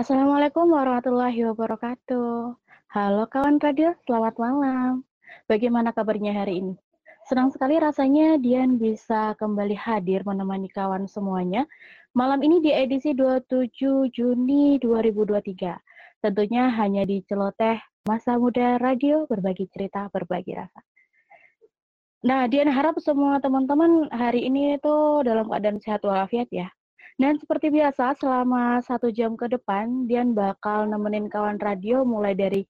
Assalamualaikum warahmatullahi wabarakatuh. Halo kawan radio, selamat malam. Bagaimana kabarnya hari ini? Senang sekali rasanya Dian bisa kembali hadir menemani kawan semuanya malam ini di edisi 27 Juni 2023. Tentunya hanya di Celoteh Masa Muda Radio berbagi cerita, berbagi rasa. Nah, Dian harap semua teman-teman hari ini itu dalam keadaan sehat walafiat ya. Dan seperti biasa, selama satu jam ke depan, Dian bakal nemenin kawan radio mulai dari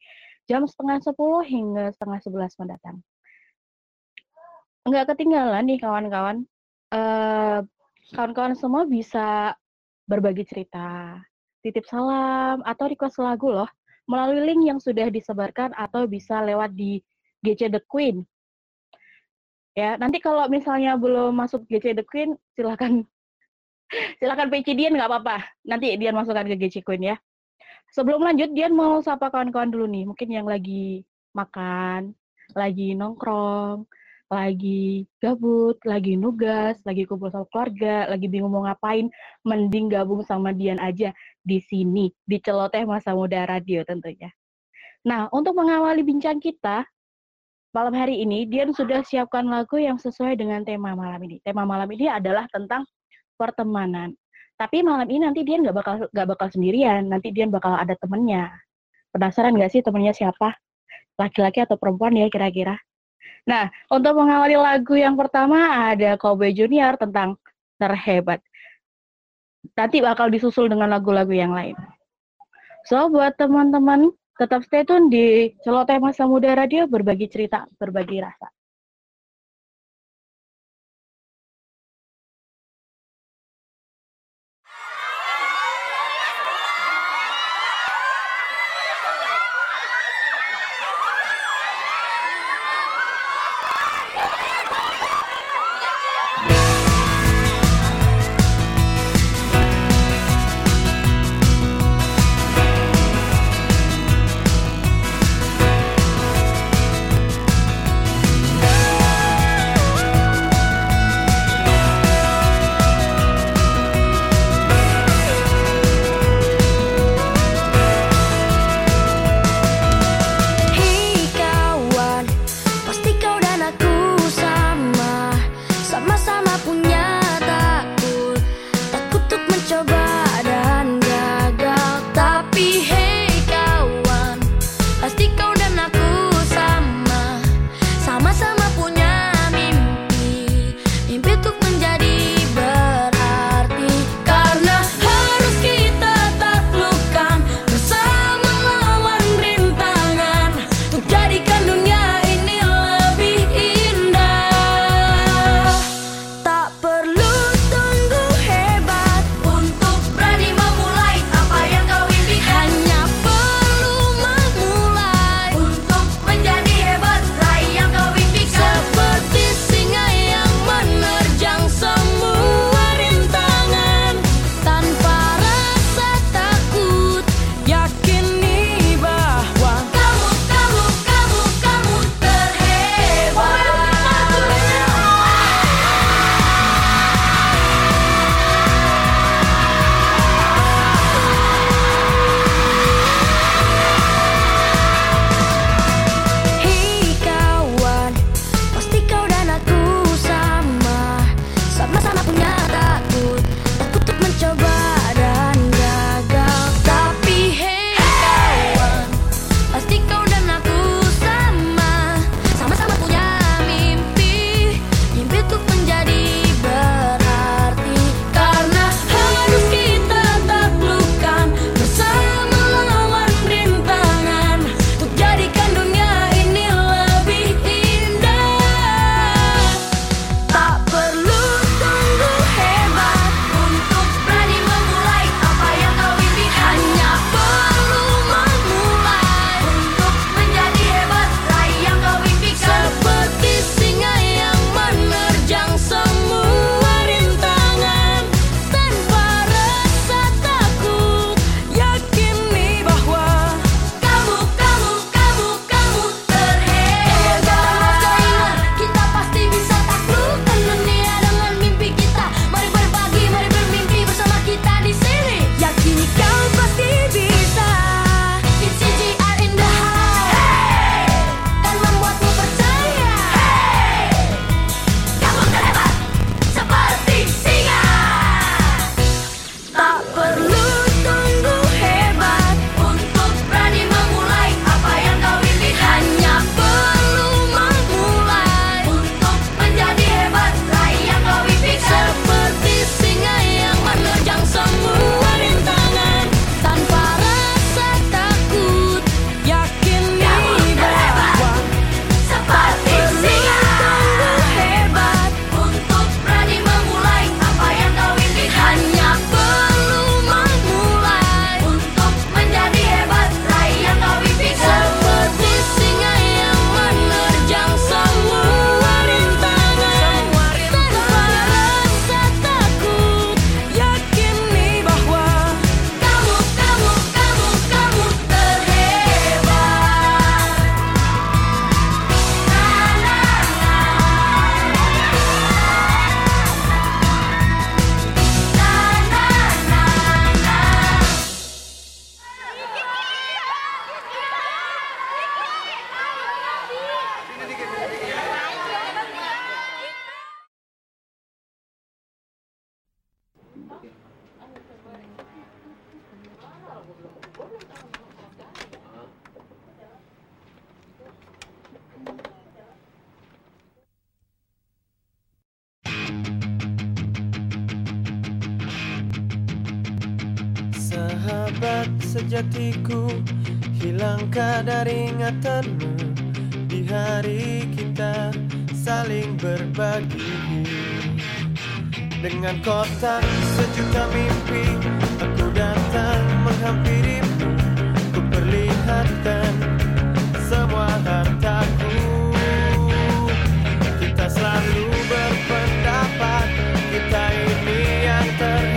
jam setengah sepuluh hingga setengah sebelas mendatang. Nggak ketinggalan nih kawan-kawan. Uh, kawan-kawan semua bisa berbagi cerita, titip salam, atau request lagu loh melalui link yang sudah disebarkan atau bisa lewat di GC The Queen. Ya, nanti kalau misalnya belum masuk GC The Queen, silahkan Silakan PC Dian nggak apa-apa. Nanti Dian masukkan ke GC Queen ya. Sebelum lanjut, Dian mau sapa kawan-kawan dulu nih. Mungkin yang lagi makan, lagi nongkrong, lagi gabut, lagi nugas, lagi kumpul sama keluarga, lagi bingung mau ngapain, mending gabung sama Dian aja di sini, di Celoteh Masa Muda Radio tentunya. Nah, untuk mengawali bincang kita, malam hari ini, Dian sudah siapkan lagu yang sesuai dengan tema malam ini. Tema malam ini adalah tentang pertemanan. Tapi malam ini nanti dia nggak bakal nggak bakal sendirian, nanti dia bakal ada temennya. Penasaran nggak sih temennya siapa? Laki-laki atau perempuan ya kira-kira? Nah, untuk mengawali lagu yang pertama ada Kobe Junior tentang terhebat. Nanti bakal disusul dengan lagu-lagu yang lain. So, buat teman-teman, tetap stay tune di Celoteh Masa Muda Radio, berbagi cerita, berbagi rasa. hatiku Hilangkah dari ingatanmu Di hari kita saling berbagi. Dengan kotak sejuta mimpi Aku datang menghampirimu Ku perlihatkan semua hartaku. Kita selalu berpendapat Kita ini yang terbaik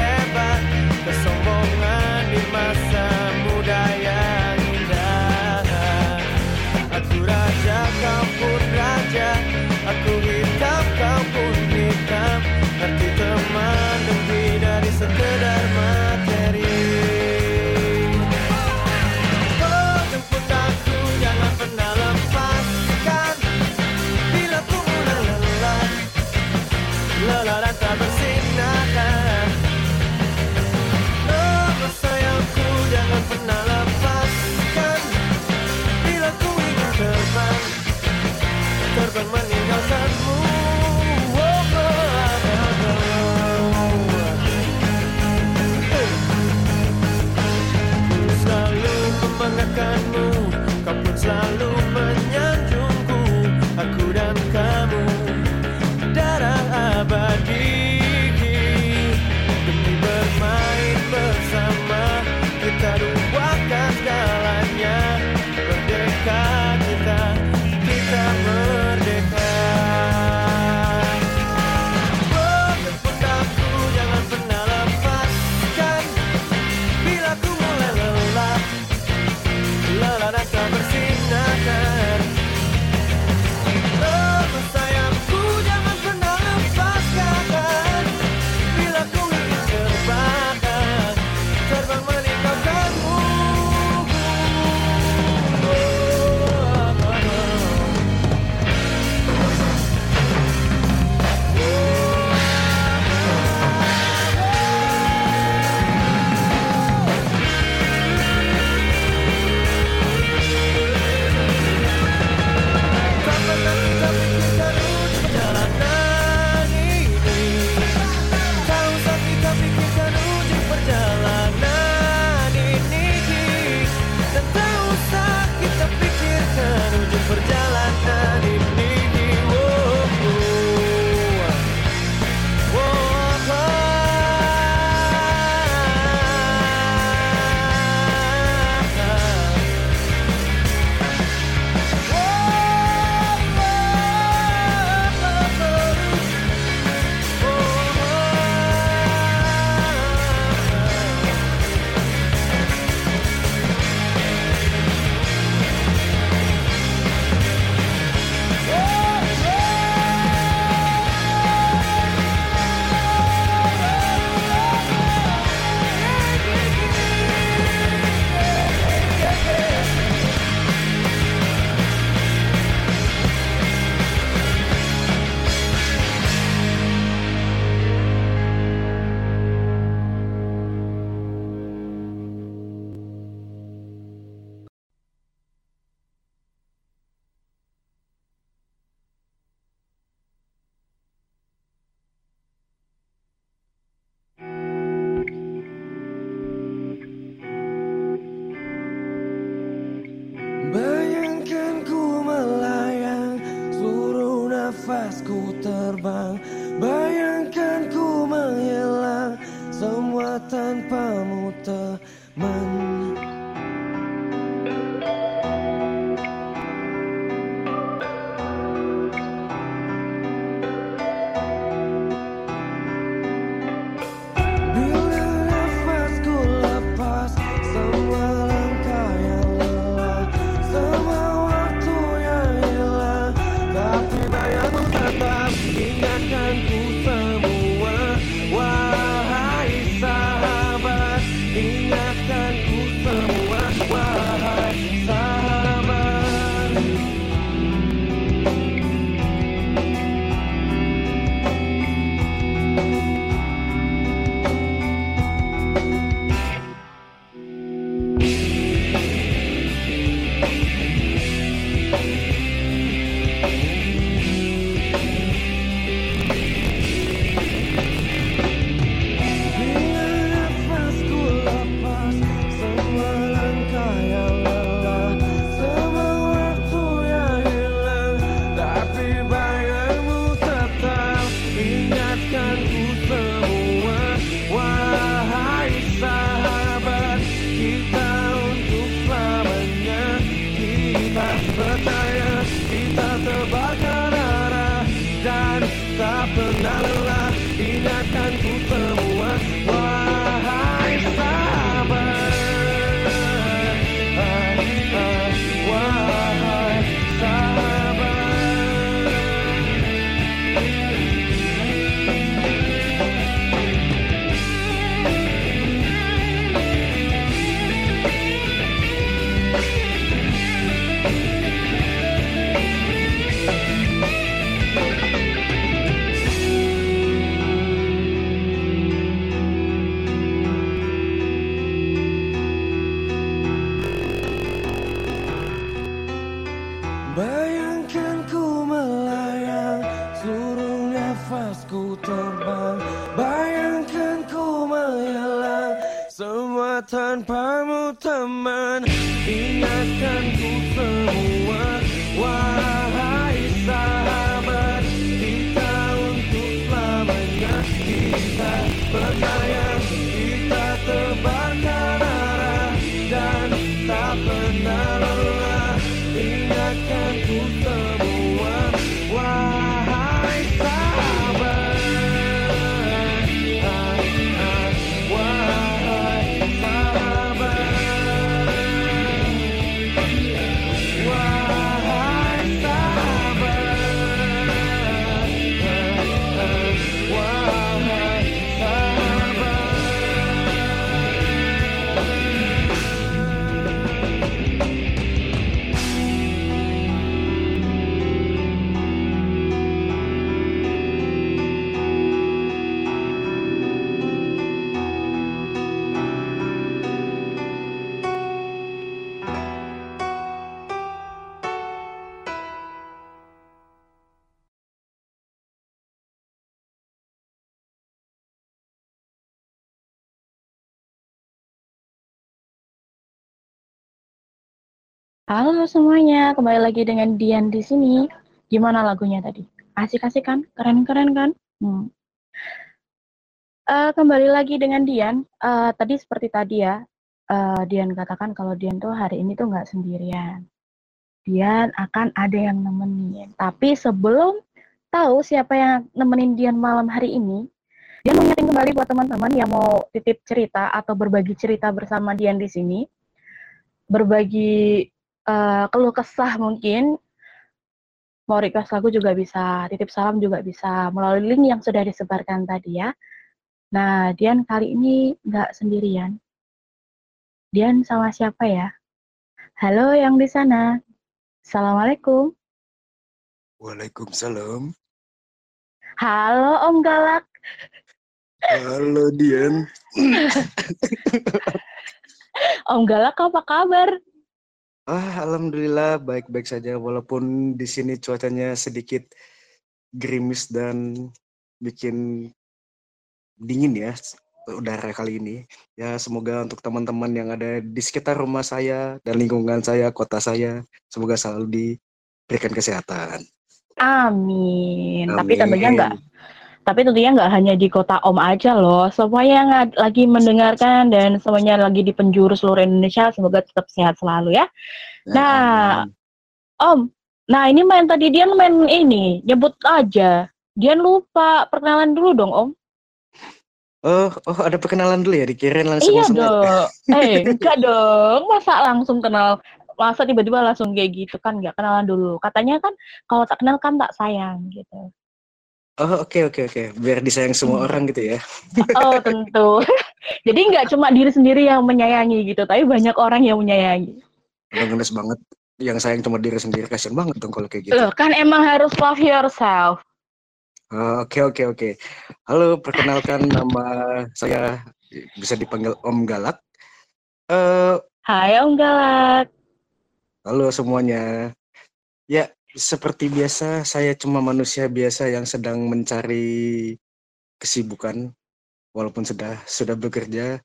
tanpamu teman. Ingatkan ku semua Wahai sahabat. Kita untuk selamanya Kita berdaya Halo semuanya, kembali lagi dengan Dian di sini. Gimana lagunya tadi? Asik-asik kan? Keren-keren kan? Hmm. Eh, kembali lagi dengan Dian. Eh, tadi seperti tadi ya, eh, Dian katakan kalau Dian tuh hari ini tuh nggak sendirian. Dian akan ada yang nemenin. Tapi sebelum tahu siapa yang nemenin Dian malam hari ini, Dian mau ngingetin kembali buat teman-teman yang mau titip cerita atau berbagi cerita bersama Dian di sini. Berbagi eh, keluh kesah mungkin mau request lagu juga bisa, titip salam juga bisa melalui link yang sudah disebarkan tadi ya. Nah, Dian kali ini nggak sendirian. Dian sama siapa ya? Halo yang di sana. Assalamualaikum. Waalaikumsalam Halo Om Galak. Halo Dian Om Galak apa kabar? Ah, alhamdulillah baik-baik saja walaupun di sini cuacanya sedikit gerimis dan bikin dingin ya udara kali ini. Ya, semoga untuk teman-teman yang ada di sekitar rumah saya dan lingkungan saya, kota saya, semoga selalu diberikan kesehatan. Amin. Tapi tentunya Amin. Tapi tentunya nggak hanya di kota Om aja loh. Semuanya yang lagi mendengarkan dan semuanya lagi di penjuru seluruh Indonesia, semoga tetap sehat selalu ya. Nah. Om, nah ini main tadi Dian main ini, nyebut aja. Dian lupa perkenalan dulu dong, Om. Oh, oh ada perkenalan dulu ya, dikirain langsung Iya dong. Eh, enggak dong. Masa langsung kenal? Masa tiba-tiba langsung kayak gitu kan? Enggak kenalan dulu. Katanya kan kalau tak kenal kan tak sayang gitu. Oh, oke oke oke. Biar disayang semua Hmm. orang gitu ya. Oh, tentu. Jadi nggak cuma diri sendiri yang menyayangi gitu, tapi banyak orang yang menyayangi. Ngenes banget. Yang sayang cuma diri sendiri kasihan banget dong kalau kayak gitu. Loh, kan emang harus love yourself. Oh, Oke oke oke. Halo, perkenalkan nama saya bisa dipanggil Om Galak. Eh, Hai Om Galak. halo semuanya. Ya, seperti biasa saya cuma manusia biasa yang sedang mencari kesibukan walaupun sudah sudah bekerja.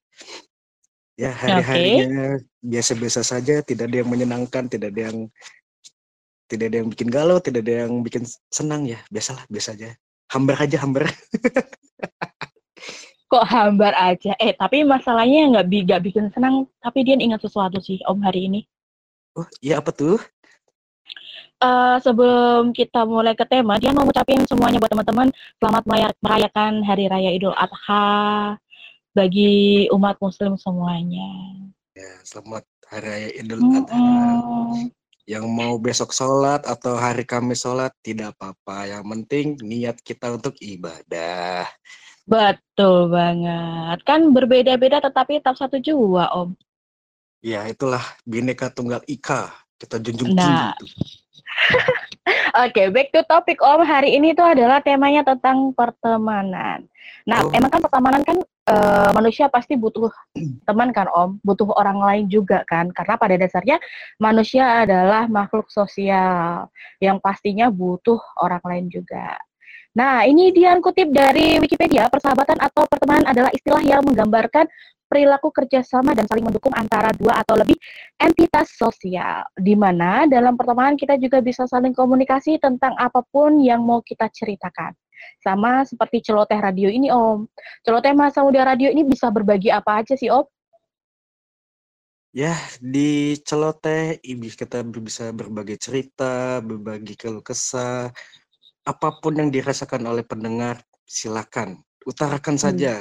Ya, hari-harinya biasa-biasa saja, tidak ada yang menyenangkan, tidak ada yang tidak ada yang bikin galau, tidak ada yang bikin senang ya. Biasalah, biasa aja. Hambar aja, hambar. Kok hambar aja? Eh, tapi masalahnya nggak bi bikin senang, tapi dia ingat sesuatu sih Om hari ini. Oh, iya apa tuh? Eh, sebelum kita mulai ke tema, dia mau ngucapin semuanya buat teman-teman selamat meraya- merayakan Hari Raya Idul Adha bagi umat Muslim semuanya. Ya, selamat Hari Raya Idul Adha. Mm-mm. Yang mau besok sholat atau hari Kamis sholat tidak apa-apa. Yang penting niat kita untuk ibadah. Betul banget. Kan berbeda-beda tetapi tetap satu jua, Om. Ya itulah bineka tunggal ika kita junjung Nah. tinggi. Oke, back to topic Om. Hari ini tuh adalah temanya tentang pertemanan. Nah, Oh. emang kan pertemanan kan eh, manusia pasti butuh teman kan Om, butuh orang lain juga kan. Karena pada dasarnya manusia adalah makhluk sosial yang pastinya butuh orang lain juga. Nah, ini Dian kutip dari Wikipedia, persahabatan atau pertemanan adalah istilah yang menggambarkan perilaku kerjasama dan saling mendukung antara dua atau lebih entitas sosial. Di mana dalam pertemanan kita juga bisa saling komunikasi tentang apa pun yang mau kita ceritakan. Sama seperti celoteh radio ini, Om. Celoteh masa muda radio ini bisa berbagi apa aja sih, Om? Ya, di celoteh ini kita bisa berbagi cerita, berbagi keluh kesah, apa pun yang dirasakan oleh pendengar, silakan utarakan Hmm. saja.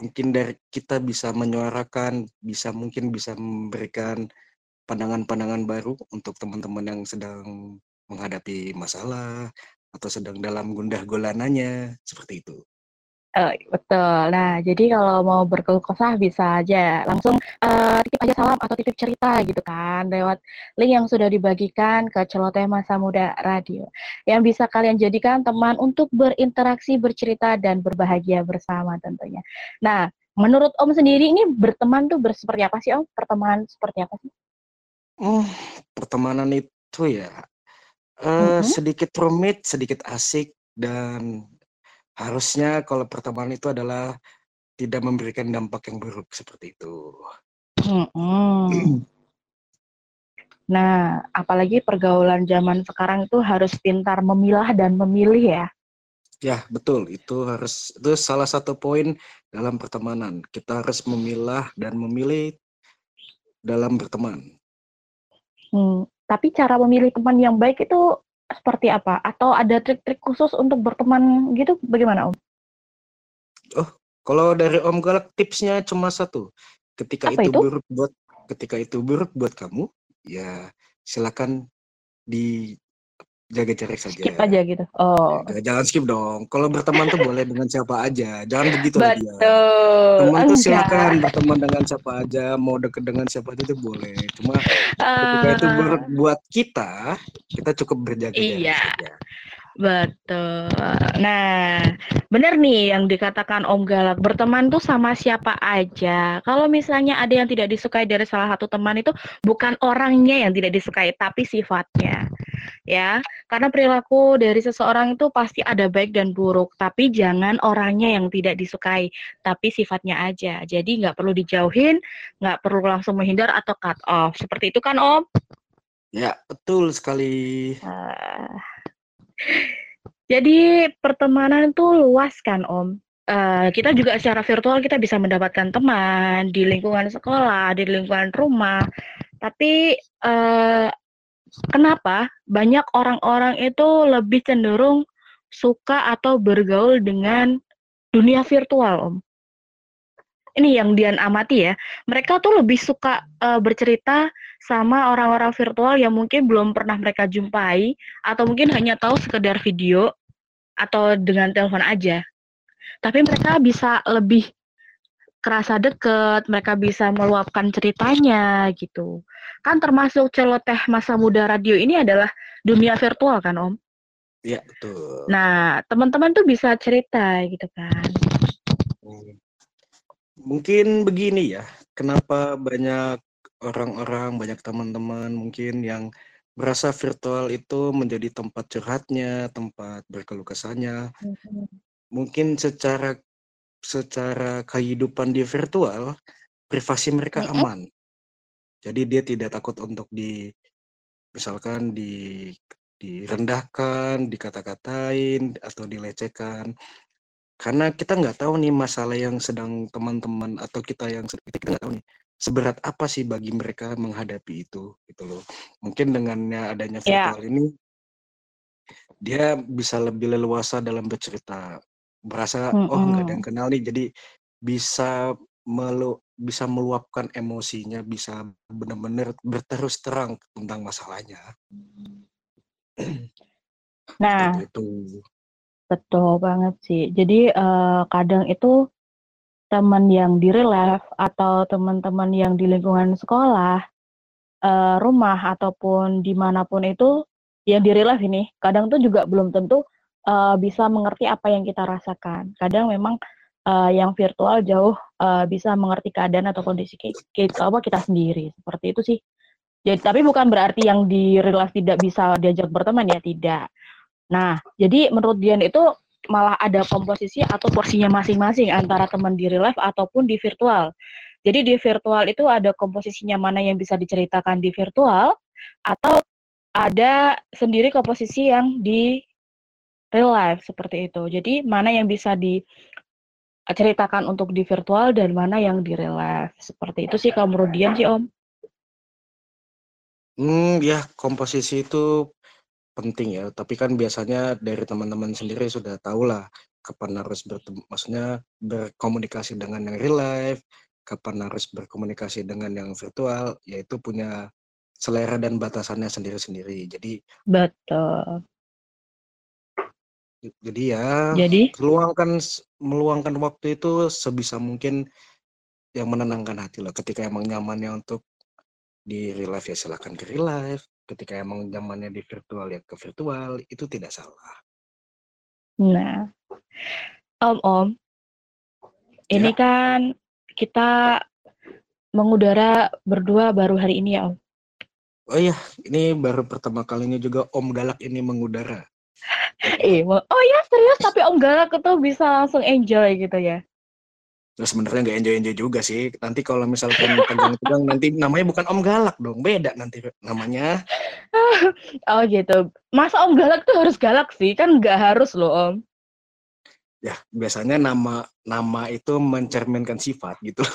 Mungkin dari kita bisa menyuarakan, bisa mungkin bisa memberikan pandangan-pandangan baru untuk teman-teman yang sedang menghadapi masalah atau sedang dalam gundah gulananya, seperti itu. Eh, betul. Nah, jadi kalau mau berkeluh kesah bisa aja langsung eh, titip aja salam atau titip cerita gitu kan lewat link yang sudah dibagikan ke Celoteh Masa Muda Radio. Yang bisa kalian jadikan teman untuk berinteraksi, bercerita dan berbahagia bersama tentunya. Nah, menurut Om sendiri ini berteman tuh berseperti apa sih Om? Pertemanan seperti apa sih? Hmm, pertemanan itu ya eh, Mhm. sedikit rumit, sedikit asik dan harusnya kalau pertemanan itu adalah tidak memberikan dampak yang buruk seperti itu. Mm-mm. Nah, apalagi pergaulan zaman sekarang itu harus pintar memilah dan memilih ya. Ya, betul. Itu harus itu salah satu poin dalam pertemanan. Kita harus memilah dan memilih dalam berteman. Hmm, tapi cara memilih teman yang baik itu seperti apa? Atau ada trik-trik khusus untuk berteman gitu? Bagaimana Om? Kalau dari Om Galak tipsnya cuma satu. Ketika Apa itu itu? buruk buat ketika itu buruk buat kamu, ya silakan dijaga jarak saja. Skip aja gitu. Oh, Ya, jangan skip dong. Kalau berteman tuh boleh dengan siapa aja. Jangan begitu dia. betul. Teman tuh Enggak. silakan berteman dengan siapa aja, mau deket dengan siapa aja itu boleh. Cuma ketika itu buruk buat kita, kita cukup berjaga jarak Iya. saja. Betul. Nah, benar nih yang dikatakan Om Galak, berteman tuh sama siapa aja. Kalau misalnya ada yang tidak disukai dari salah satu teman itu bukan orangnya yang tidak disukai, tapi sifatnya. Ya, karena perilaku dari seseorang itu pasti ada baik dan buruk, tapi jangan orangnya yang tidak disukai, tapi sifatnya aja. Jadi nggak perlu dijauhin, nggak perlu langsung menghindar atau cut off. Seperti itu kan Om? Ya, betul sekali. Ah. Jadi pertemanan itu luas kan Om. Eh, kita juga secara virtual kita bisa mendapatkan teman di lingkungan sekolah, di lingkungan rumah. Tapi eh, kenapa banyak orang-orang itu lebih cenderung suka atau bergaul dengan dunia virtual Om? Ini yang Dian amati ya. Mereka tuh lebih suka eh, bercerita sama orang-orang virtual yang mungkin belum pernah mereka jumpai atau mungkin hanya tahu sekedar video atau dengan telepon aja. Tapi mereka bisa lebih kerasa deket, mereka bisa meluapkan ceritanya gitu. Kan termasuk celoteh masa muda radio ini adalah dunia virtual kan Om? Ya, betul. Nah, teman-teman tuh bisa cerita gitu kan. Hmm. Mungkin begini ya, kenapa banyak orang-orang, banyak teman-teman mungkin yang merasa virtual itu menjadi tempat curhatnya, tempat berkeluh kesahnya. Mungkin secara secara kehidupan di virtual, privasi mereka Mm-mm. aman. Jadi dia tidak takut untuk di misalkan di direndahkan, dikata-katain atau dilecehkan. Karena kita nggak tahu nih masalah yang sedang teman-teman atau kita yang kita nggak tahu nih seberat apa sih bagi mereka menghadapi itu gitu loh. Mungkin dengannya adanya Ya. virtual ini dia bisa lebih leluasa dalam bercerita. Merasa oh nggak ada yang kenal nih jadi bisa melu bisa meluapkan emosinya, bisa benar-benar berterus terang tentang masalahnya. Nah, itu. Betul banget sih. Jadi eh, kadang itu teman yang di real life atau teman-teman yang di lingkungan sekolah, eh, rumah ataupun di mana pun itu yang di real life ini kadang tuh juga belum tentu eh, bisa mengerti apa yang kita rasakan. Kadang memang eh, yang virtual jauh eh, bisa mengerti keadaan atau kondisi ki- ki- apa kita sendiri. Seperti itu sih. Jadi tapi bukan berarti yang di real life tidak bisa diajak berteman ya, tidak. Nah, jadi menurut Dian itu malah ada komposisi atau porsinya masing-masing antara teman di real life ataupun di virtual. Jadi di virtual itu ada komposisinya mana yang bisa diceritakan di virtual atau ada sendiri komposisi yang di real life seperti itu. Jadi mana yang bisa diceritakan untuk di virtual dan mana yang di real life. Seperti itu sih kalau menurut Dian sih Om. Hmm, ya komposisi itu penting ya, tapi kan biasanya dari teman-teman sendiri sudah tahu lah kapan harus bertemu, maksudnya berkomunikasi dengan yang real life, kapan harus berkomunikasi dengan yang virtual, yaitu punya selera dan batasannya sendiri-sendiri. Jadi Betul. jadi ya Jadi meluangkan meluangkan waktu itu sebisa mungkin yang menenangkan hati loh. Ketika emang nyamannya untuk di real life ya silahkan ke real life. Ketika emang nyamannya di virtual ya ke virtual, itu tidak salah. Nah, Om Om, ini Ya. kan kita mengudara berdua baru hari ini ya Om. Oh iya, ini baru pertama kalinya juga Om Galak ini mengudara. Eh, oh ya serius tapi Om Galak itu bisa langsung enjoy gitu ya. Nah, sebenarnya nggak enjoy-enjoy juga sih. Nanti kalau misalkan tegang-tegang nanti namanya bukan Om Galak dong, beda nanti namanya. Oh gitu. Masa Om Galak tuh harus galak sih? Kan nggak harus loh Om. Ya, biasanya nama nama itu mencerminkan sifat gitu.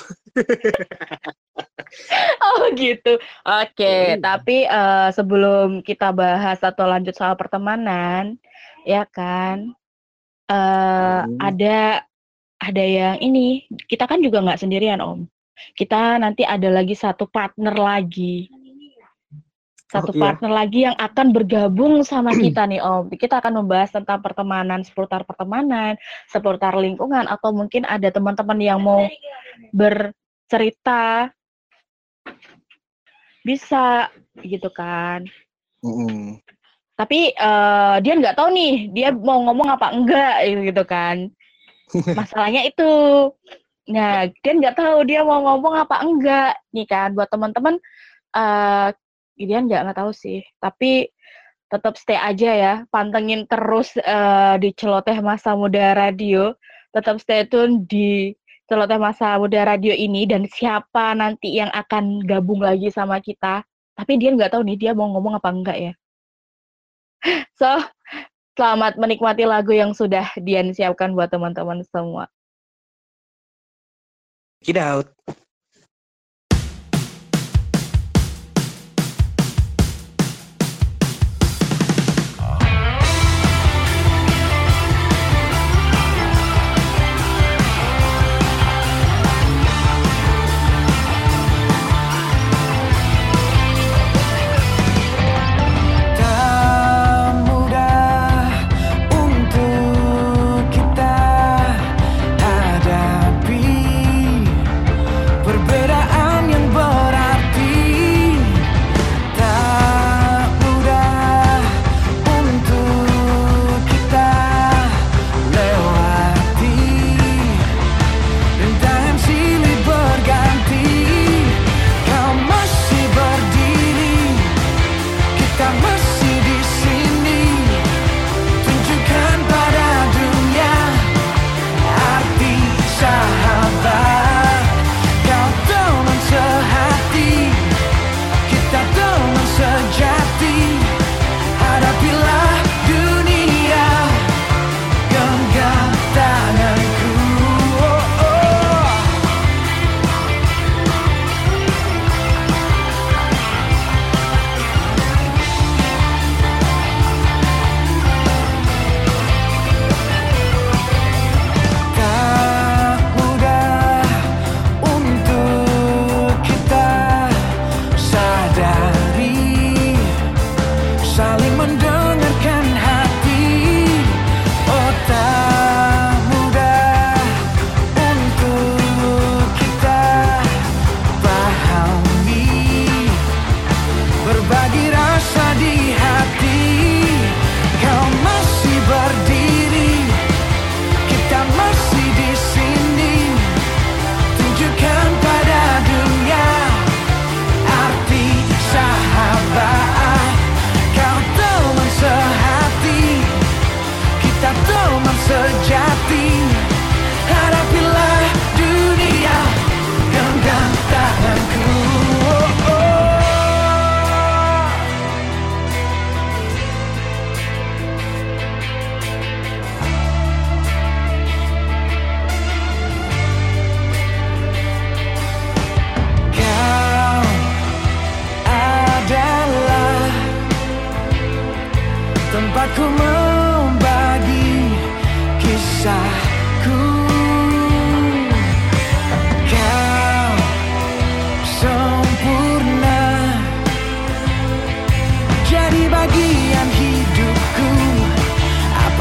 Oh gitu. Oke, Iya. tapi eh, sebelum kita bahas atau lanjut soal pertemanan, ya kan, eh Hmm. ada ada yang ini. Kita kan juga nggak sendirian Om. Kita nanti ada lagi satu partner lagi. Satu Oh, iya. partner lagi yang akan bergabung sama kita nih Om. Kita akan membahas tentang pertemanan, seputar pertemanan, seputar lingkungan, atau mungkin ada teman-teman yang mau bercerita bisa gitu kan. Mm-mm. Tapi eh, dia nggak tahu nih dia mau ngomong apa enggak gitu kan. Masalahnya itu. Nah, dia nggak tahu dia mau ngomong apa enggak nih kan. Buat teman-teman eh dia nggak nggak tahu sih. Tapi tetap stay aja ya, pantengin terus eh, di Celoteh Masa Muda Radio. Tetap stay tune di Celoteh Masa Muda Radio ini dan siapa nanti yang akan gabung lagi sama kita. Tapi dia nggak tahu nih dia mau ngomong apa enggak ya. So, selamat menikmati lagu yang sudah Dian siapkan buat teman-teman semua. It out.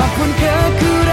Apa pun kekuranganmu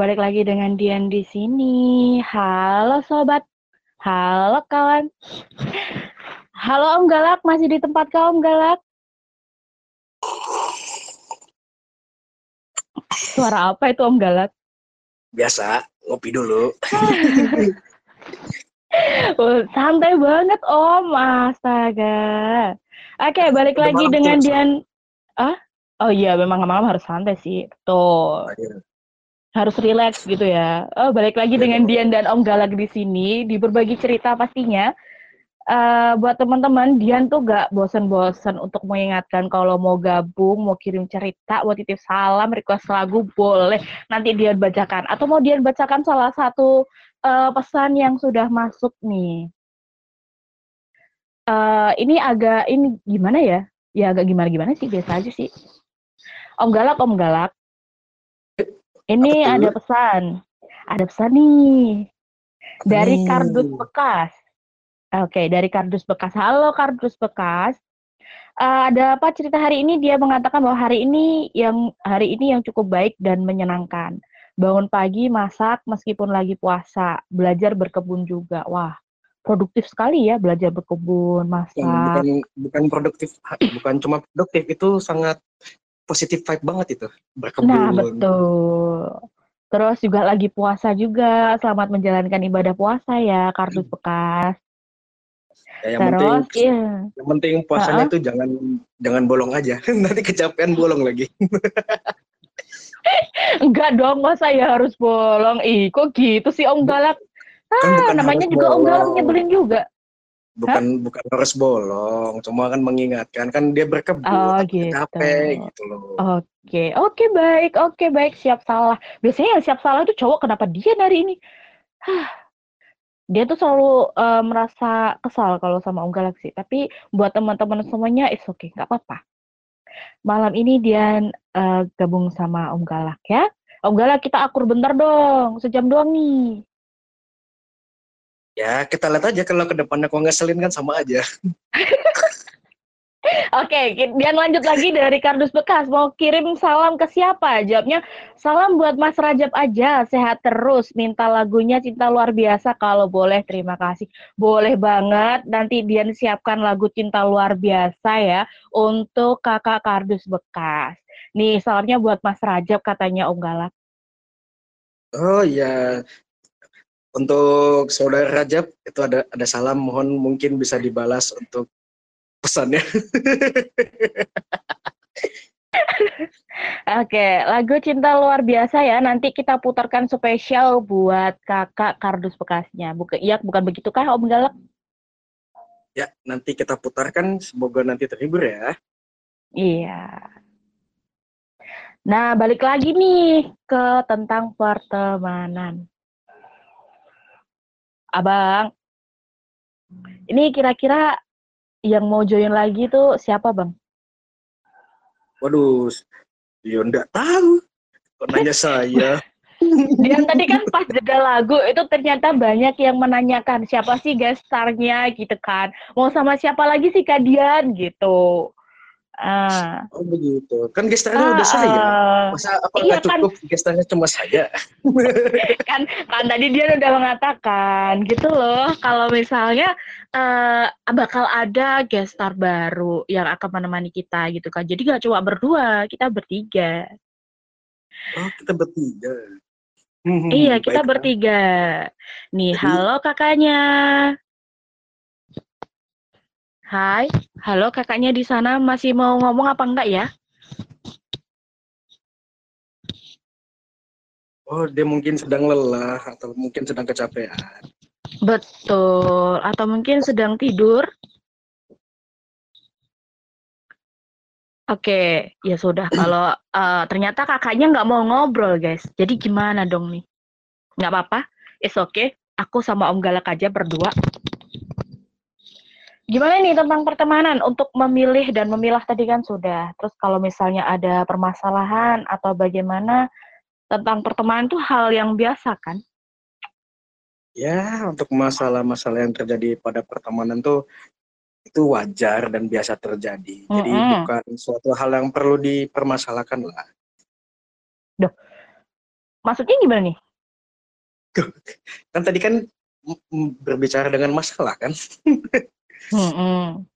balik lagi dengan Dian di sini. Halo sobat. Halo kawan. Halo Om Galak, masih di tempat kau Om Galak? Suara apa itu Om Galak? Biasa, ngopi dulu. Oh, santai banget Om, astaga. Oke, balik Udah lagi dengan Dian. Ah? Oh iya, memang malam harus santai sih. Tuh, Akhirnya. Harus relax gitu ya. Oh, balik lagi dengan. Dian dan Om Galak di sini, di berbagi cerita pastinya. Eh, buat teman-teman, Dian tuh gak bosan-bosan untuk mengingatkan kalau mau gabung, mau kirim cerita, mau titip salam, request lagu, boleh nanti Dian bacakan. Atau mau Dian bacakan salah satu eh, pesan yang sudah masuk nih. Eh, ini agak, ini gimana ya? Ya agak gimana-gimana sih, biasa aja sih. Om Galak, Om Galak. Ini Apa ada pesan. Ada pesan nih. Dari nih? kardus bekas. Oke, dari kardus bekas. Halo kardus bekas. Eh, ada apa cerita hari ini? Dia mengatakan bahwa hari ini yang hari ini yang cukup baik dan menyenangkan. Bangun pagi, masak meskipun lagi puasa, belajar berkebun juga. Wah, produktif sekali ya belajar berkebun, masak. bukan bukan produktif, bukan cuma produktif, itu sangat positif vibe banget itu. Berkebun. Nah, betul. Terus juga lagi puasa juga. Selamat menjalankan ibadah puasa ya, kardus bekas. Ya, yang penting Terus, iya. yang penting puasanya itu jangan jangan bolong aja. Nanti kecapean bolong lagi. Enggak dong, masa ya harus bolong? Ih, kok gitu sih Om Galak? Kan Ah, bukan namanya juga Om Galak bolong. nyebelin juga. Bukan bukan harus bolong, cuma kan mengingatkan kan dia berkebun, Oh, gitu. capek gitu loh. Oke, oke baik, oke baik, siap salah. Biasanya yang siap salah itu cowok, kenapa dia hari ini? Hah, dia tuh selalu eh, merasa kesal kalau sama Om Galak sih. Tapi buat teman-teman semuanya, it's okay, nggak apa-apa. Malam ini dia eh, gabung sama Om Galak ya. Om Galak kita akur bentar dong, sejam doang nih. Ya kita lihat aja kalau ke depannya kok ngeselin kan sama aja. Oke, ki- Dian lanjut lagi dari kardus bekas. Mau kirim salam ke siapa? Jawabnya, salam buat Mas Rajab aja. Sehat terus. Minta lagunya Cinta Luar Biasa kalau boleh. Terima kasih. Boleh banget. Nanti Dian siapkan lagu Cinta Luar Biasa ya untuk kakak kardus bekas. Nih, salamnya buat Mas Rajab katanya Om Galak. Oh iya, untuk saudara Rajab itu ada ada salam, mohon mungkin bisa dibalas untuk pesannya. Oke, lagu Cinta Luar Biasa ya. Nanti kita putarkan spesial buat kakak kardus bekasnya. Bukan, iya, bukan begitu kah Om Galak? Ya nanti kita putarkan, semoga nanti terhibur ya. Iya. Nah, balik lagi nih ke tentang pertemanan. Abang, ini kira-kira yang mau join lagi tuh siapa, Bang? Waduh, ya enggak tahu. Kok nanya saya? Dian tadi kan pas jeda lagu itu ternyata banyak yang menanyakan siapa sih guest star-nya gitu kan. Mau sama siapa lagi sih Kak Dian gitu. Ah. Oh begitu. Kan gestarnya udah saya. Ah, Masa apa Iya, nggak cukup gestarnya cuma saya? kan kan tadi dia udah mengatakan gitu loh kalau misalnya eh bakal ada guest star baru yang akan menemani kita gitu kan jadi nggak cuma berdua kita bertiga Oh kita bertiga. Hmm, iya kita baiklah. bertiga nih Jadi- halo kakaknya Hai halo kakaknya di sana masih mau ngomong apa enggak ya Oh dia mungkin sedang lelah atau mungkin sedang kecapean. betul atau mungkin sedang tidur Oke, ya sudah. Kalau eh, ternyata kakaknya nggak mau ngobrol, guys. Jadi gimana dong nih? Nggak apa-apa, it's okay. Aku sama Om Galak aja berdua. Gimana nih tentang pertemanan? Untuk memilih dan memilah tadi kan sudah. Terus kalau misalnya ada permasalahan atau bagaimana tentang pertemanan itu hal yang biasa kan? Ya untuk masalah-masalah yang terjadi pada pertemanan tuh itu wajar dan biasa terjadi. Jadi Mm-mm. bukan suatu hal yang perlu dipermasalahkan lah. Maksudnya gimana nih? Kan tadi kan berbicara dengan masalah kan. Hmm,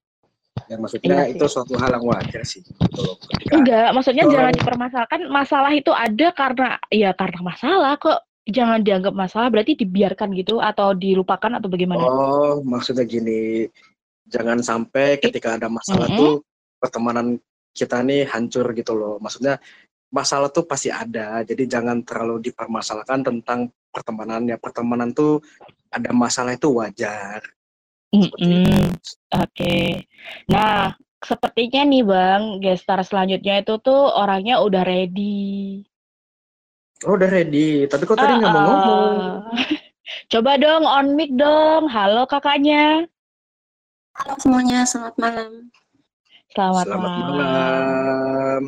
Ya maksudnya Iya sih. itu suatu hal yang wajar sih. Gitu. Ketika Enggak, maksudnya Orang- jangan dipermasalahkan. Masalah itu ada karena ya karena masalah kok. Jangan dianggap masalah berarti dibiarkan gitu atau dilupakan atau bagaimana? Oh, maksudnya gini, jangan sampai ketika ada masalah Mm-mm. tuh pertemanan kita nih hancur gitu loh. Maksudnya masalah tuh pasti ada, jadi jangan terlalu dipermasalahkan tentang pertemanannya. Pertemanan tuh ada masalah itu wajar. Mm-mm. Oke. Nah, sepertinya nih Bang, gestar selanjutnya itu tuh orangnya udah ready. Oh, udah ready. Tapi kok tadi nggak mau Ah, ngomong? ah. Coba dong on mic dong. Halo kakaknya. Halo semuanya, selamat malam. Selamat, Selamat malam. malam.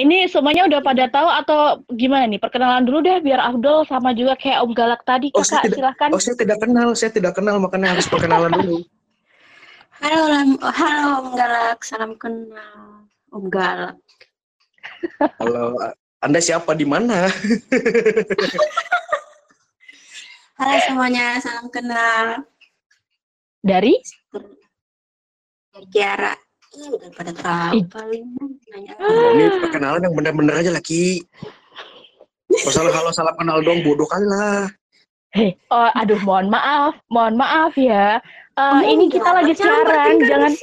Ini semuanya udah pada tahu atau gimana nih? Perkenalan dulu deh biar Abdul sama juga kayak Om Galak tadi. Oh, saya Kakak tidak- silahkan. Oh, saya tidak kenal. Saya tidak kenal, makanya harus perkenalan dulu. Halo, halo Om Galak, salam kenal. Om Galak. Halo, Anda siapa di mana? Halo semuanya, salam kenal. Dari? Dari Kiara. Ih, udah pada tahu Ih. paling nanya. Oh, ini perkenalan yang benar-benar aja laki. Oh, salah halo salam kenal dong bodoh kali lah. Hei, oh, aduh, mohon maaf, mohon maaf ya. Eh, Oh, ini kita enggak, lagi jangan siaran, jangan.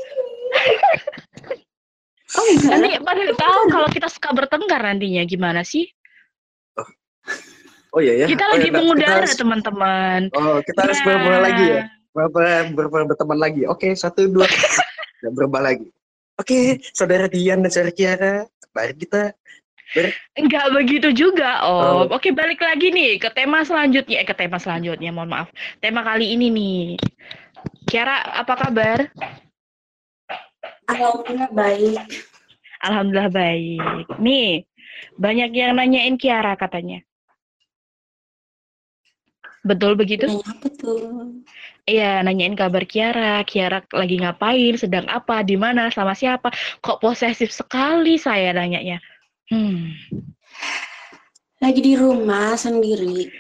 Oh enggak. nanti pada tahu kalau kita suka bertengkar nantinya gimana sih? Oh iya ya. Kita oh, lagi ya, kita mengudara harus- teman-teman. Oh, kita harus Ya. berbual lagi ya. Ber- ber- ber- berteman lagi. Oke, satu dua. Dan berubah lagi. Oke, saudara Dian dan saudara Kiara, mari kita Enggak begitu juga, Om. Oh. Oke, balik lagi nih ke tema selanjutnya. Eh, ke tema selanjutnya, mohon maaf. Tema kali ini nih. Kiara, apa kabar? Alhamdulillah baik. Alhamdulillah baik. Nih, banyak yang nanyain Kiara katanya. Betul begitu? Apa tuh? Iya, nanyain kabar Kiara. Kiara lagi ngapain, sedang apa, di mana, sama siapa. Kok posesif sekali saya nanyanya. Hmm, Lagi di rumah sendiri.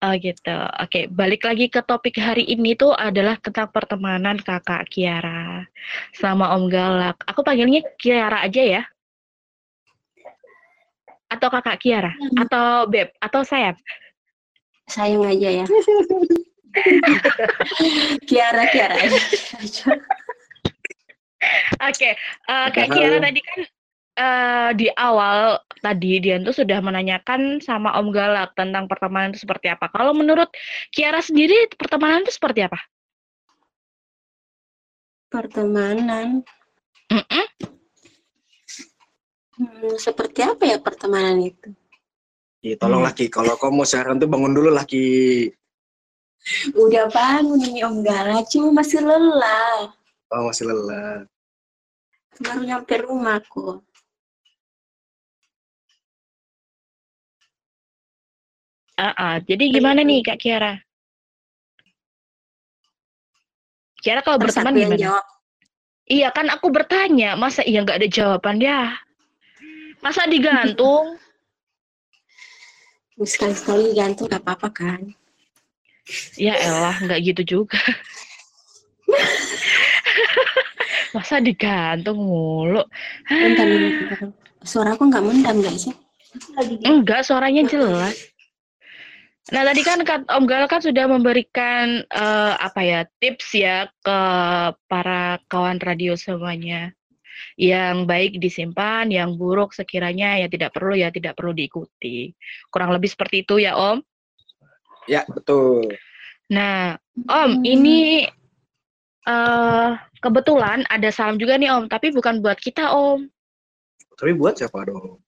oh gitu. Oke, balik lagi ke topik hari ini tuh adalah tentang pertemanan kakak Kiara sama Om Galak. Aku panggilnya Kiara aja ya. Atau kakak Kiara, atau Beb, atau Sayap. Sayang aja ya. Kiara, Kiara. Oke, eh, Kak Halo. Kiara tadi kan eh, di awal tadi Dian tuh sudah menanyakan sama Om Galak tentang pertemanan itu seperti apa. Kalau menurut Kiara sendiri pertemanan itu seperti apa? Pertemanan. Mm-mm. Hmm, seperti apa ya pertemanan itu? Ih, tolong Hmm. laki, kalau kamu mau siaran tuh bangun dulu laki. Udah bangun ini Om Galak, cuma masih lelah. Oh, masih lelah. Baru nyampe rumahku. Ah, ah. Jadi gimana nih Kak Kiara? Kiara kalau Terus berteman gimana? jawab. Iya kan aku bertanya, masa iya nggak ada jawaban ya? Masa digantung? Sekali-sekali gantung gak apa-apa kan? Ya elah, nggak gitu juga. masa digantung mulu? Bentar, bentar. Suara aku nggak mendam gak sih? Enggak, suaranya jelas. Nah, tadi kan Om Gal kan sudah memberikan eh, apa ya tips ya ke para kawan radio semuanya. Yang baik disimpan, yang buruk sekiranya ya tidak perlu ya tidak perlu diikuti. Kurang lebih seperti itu ya Om. Ya, betul. Nah, Om, ini eh kebetulan ada salam juga nih Om, tapi bukan buat kita Om. Tapi buat siapa dong?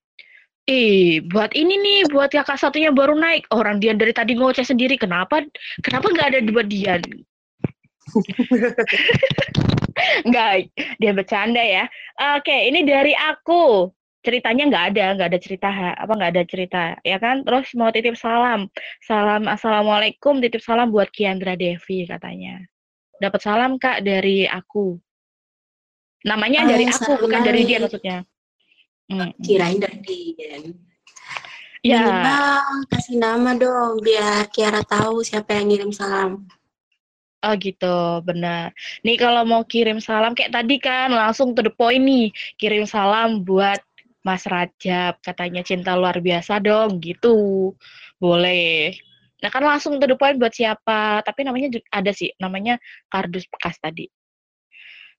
Ih, buat ini nih, buat kakak satunya baru naik. Orang Dian dari tadi ngoceh sendiri. Kenapa? Kenapa nggak ada buat Dian? Nggak, dia bercanda ya. Oke, ini dari aku. Ceritanya nggak ada, nggak ada cerita, apa nggak ada cerita, ya kan? Terus mau titip salam, salam assalamualaikum, titip salam buat Kiandra Devi katanya. Dapat salam kak dari aku. Namanya dari Oh, aku, bukan dari dia dari- maksudnya. Hmm. Kirain dari Dian. Ya, Minimal kasih nama dong biar Kiara tahu siapa yang ngirim salam. oh gitu, benar. Nih kalau mau kirim salam kayak tadi kan langsung to the point nih. Kirim salam buat Mas Rajab, katanya cinta luar biasa dong, gitu. Boleh. Nah kan langsung to the point buat siapa, tapi namanya ada sih, namanya kardus bekas tadi.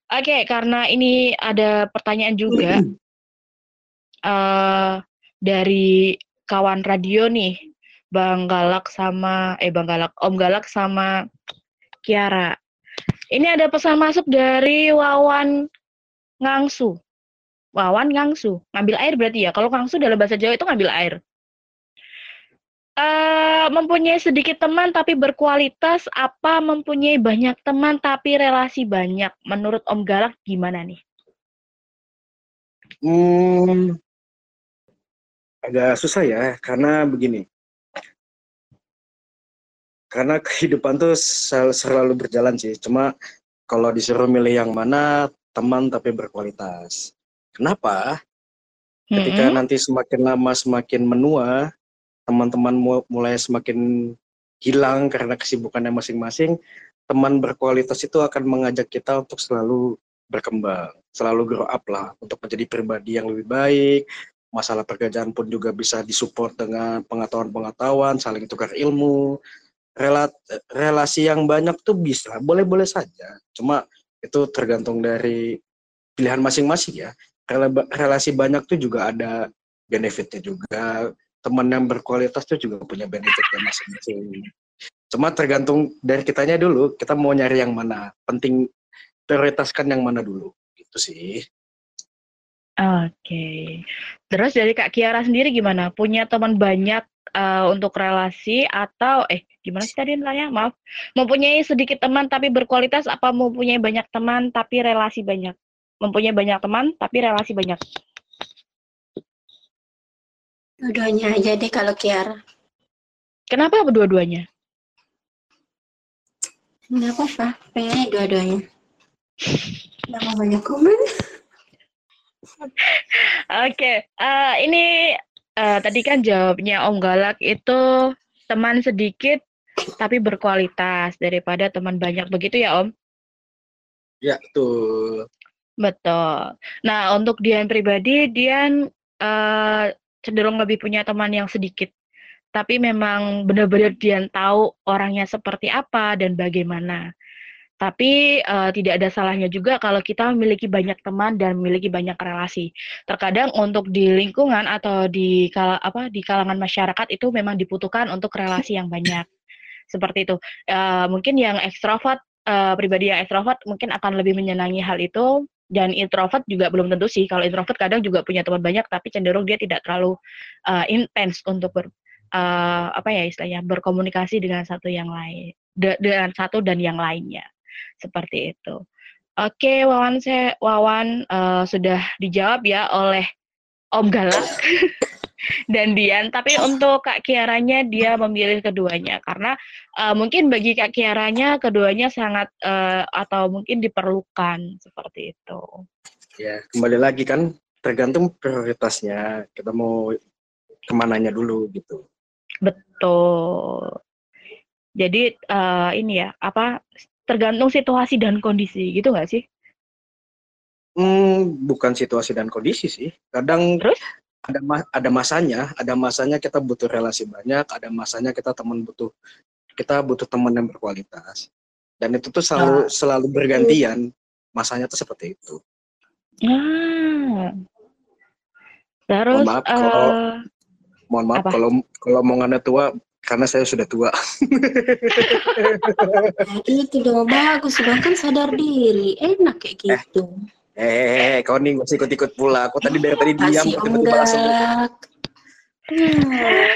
Oke, karena ini ada pertanyaan juga eh dari kawan radio nih, Bang Galak sama eh Bang Galak, Om Galak sama Kiara. Ini ada pesan masuk dari Wawan Ngangsu. Wawan Ngangsu, ngambil air berarti ya. Kalau Ngangsu dalam bahasa Jawa itu ngambil air. Eh, mempunyai sedikit teman tapi berkualitas, apa mempunyai banyak teman tapi relasi banyak? Menurut Om Galak gimana nih? Hmm, agak susah ya, karena begini. Karena kehidupan tuh sel- selalu berjalan sih. Cuma kalau disuruh milih yang mana, teman tapi berkualitas. Kenapa? Ketika Mm-mm. nanti semakin lama semakin menua, teman-teman mu- mulai semakin hilang karena kesibukannya masing-masing, teman berkualitas itu akan mengajak kita untuk selalu berkembang, selalu grow up lah, untuk menjadi pribadi yang lebih baik. Masalah pekerjaan pun juga bisa disupport dengan pengetahuan-pengetahuan, saling tukar ilmu. Rela- relasi yang banyak tuh bisa, boleh-boleh saja. Cuma itu tergantung dari pilihan masing-masing ya. Rela- Relasi banyak tuh juga ada benefitnya juga. Teman yang berkualitas tuh juga punya benefitnya masing-masing. Cuma tergantung dari kitanya dulu, kita mau nyari yang mana. Penting prioritaskan yang mana dulu. Gitu sih. Oke. Terus dari Kak Kiara sendiri gimana? Punya teman banyak eh, untuk relasi atau eh gimana sih tadi nanya? Maaf. Mempunyai sedikit teman tapi berkualitas apa mempunyai banyak teman tapi relasi banyak? Mempunyai banyak teman tapi relasi banyak. Dua-duanya aja deh kalau Kiara. Kenapa dua-duanya? Nggak apa-apa, pengennya dua-duanya. Nggak mau banyak komen. Oke, eh, ini eh, tadi kan jawabnya Om Galak itu teman sedikit tapi berkualitas daripada teman banyak begitu ya Om? Ya, tuh. Betul. Nah, untuk Dian pribadi, Dian eh, cenderung lebih punya teman yang sedikit. Tapi memang benar-benar Dian tahu orangnya seperti apa dan bagaimana. Tapi eh, tidak ada salahnya juga kalau kita memiliki banyak teman dan memiliki banyak relasi. Terkadang untuk di lingkungan atau di kala, apa di kalangan masyarakat itu memang dibutuhkan untuk relasi yang banyak. Seperti itu. Eh, mungkin yang ekstrovert eh, pribadi yang ekstrovert mungkin akan lebih menyenangi hal itu dan introvert juga belum tentu sih. Kalau introvert kadang juga punya teman banyak tapi cenderung dia tidak terlalu uh, intens untuk ber uh, apa ya istilahnya berkomunikasi dengan satu yang lain de- dengan satu dan yang lainnya. Seperti itu. Oke, Wawan saya Wawan uh, sudah dijawab ya oleh Om Galak dan Dian. Tapi untuk Kak Kiaranya dia memilih keduanya karena uh, mungkin bagi Kak Kiaranya keduanya sangat uh, atau mungkin diperlukan seperti itu. Ya, kembali lagi kan tergantung prioritasnya. Kita mau ke mananya dulu gitu. Betul. Jadi uh, ini ya apa tergantung situasi dan kondisi gitu nggak sih? Hmm, bukan situasi dan kondisi sih. Kadang Terus? Ada ma- ada masanya, ada masanya kita butuh relasi banyak, ada masanya kita teman butuh kita butuh teman yang berkualitas. Dan itu tuh selalu selalu bergantian. Masanya tuh seperti itu. Ah. Terus Mohon maaf kalau- eh, Mohon maaf Apa? kalau kalau omongannya tua karena saya sudah tua. Nah, itu dong bagus, sedangkan sadar diri. Enak kayak gitu. Eh, kau nih gak ikut-ikut pula. Aku tadi dari tadi diam, tiba-tiba langsung. Hmm,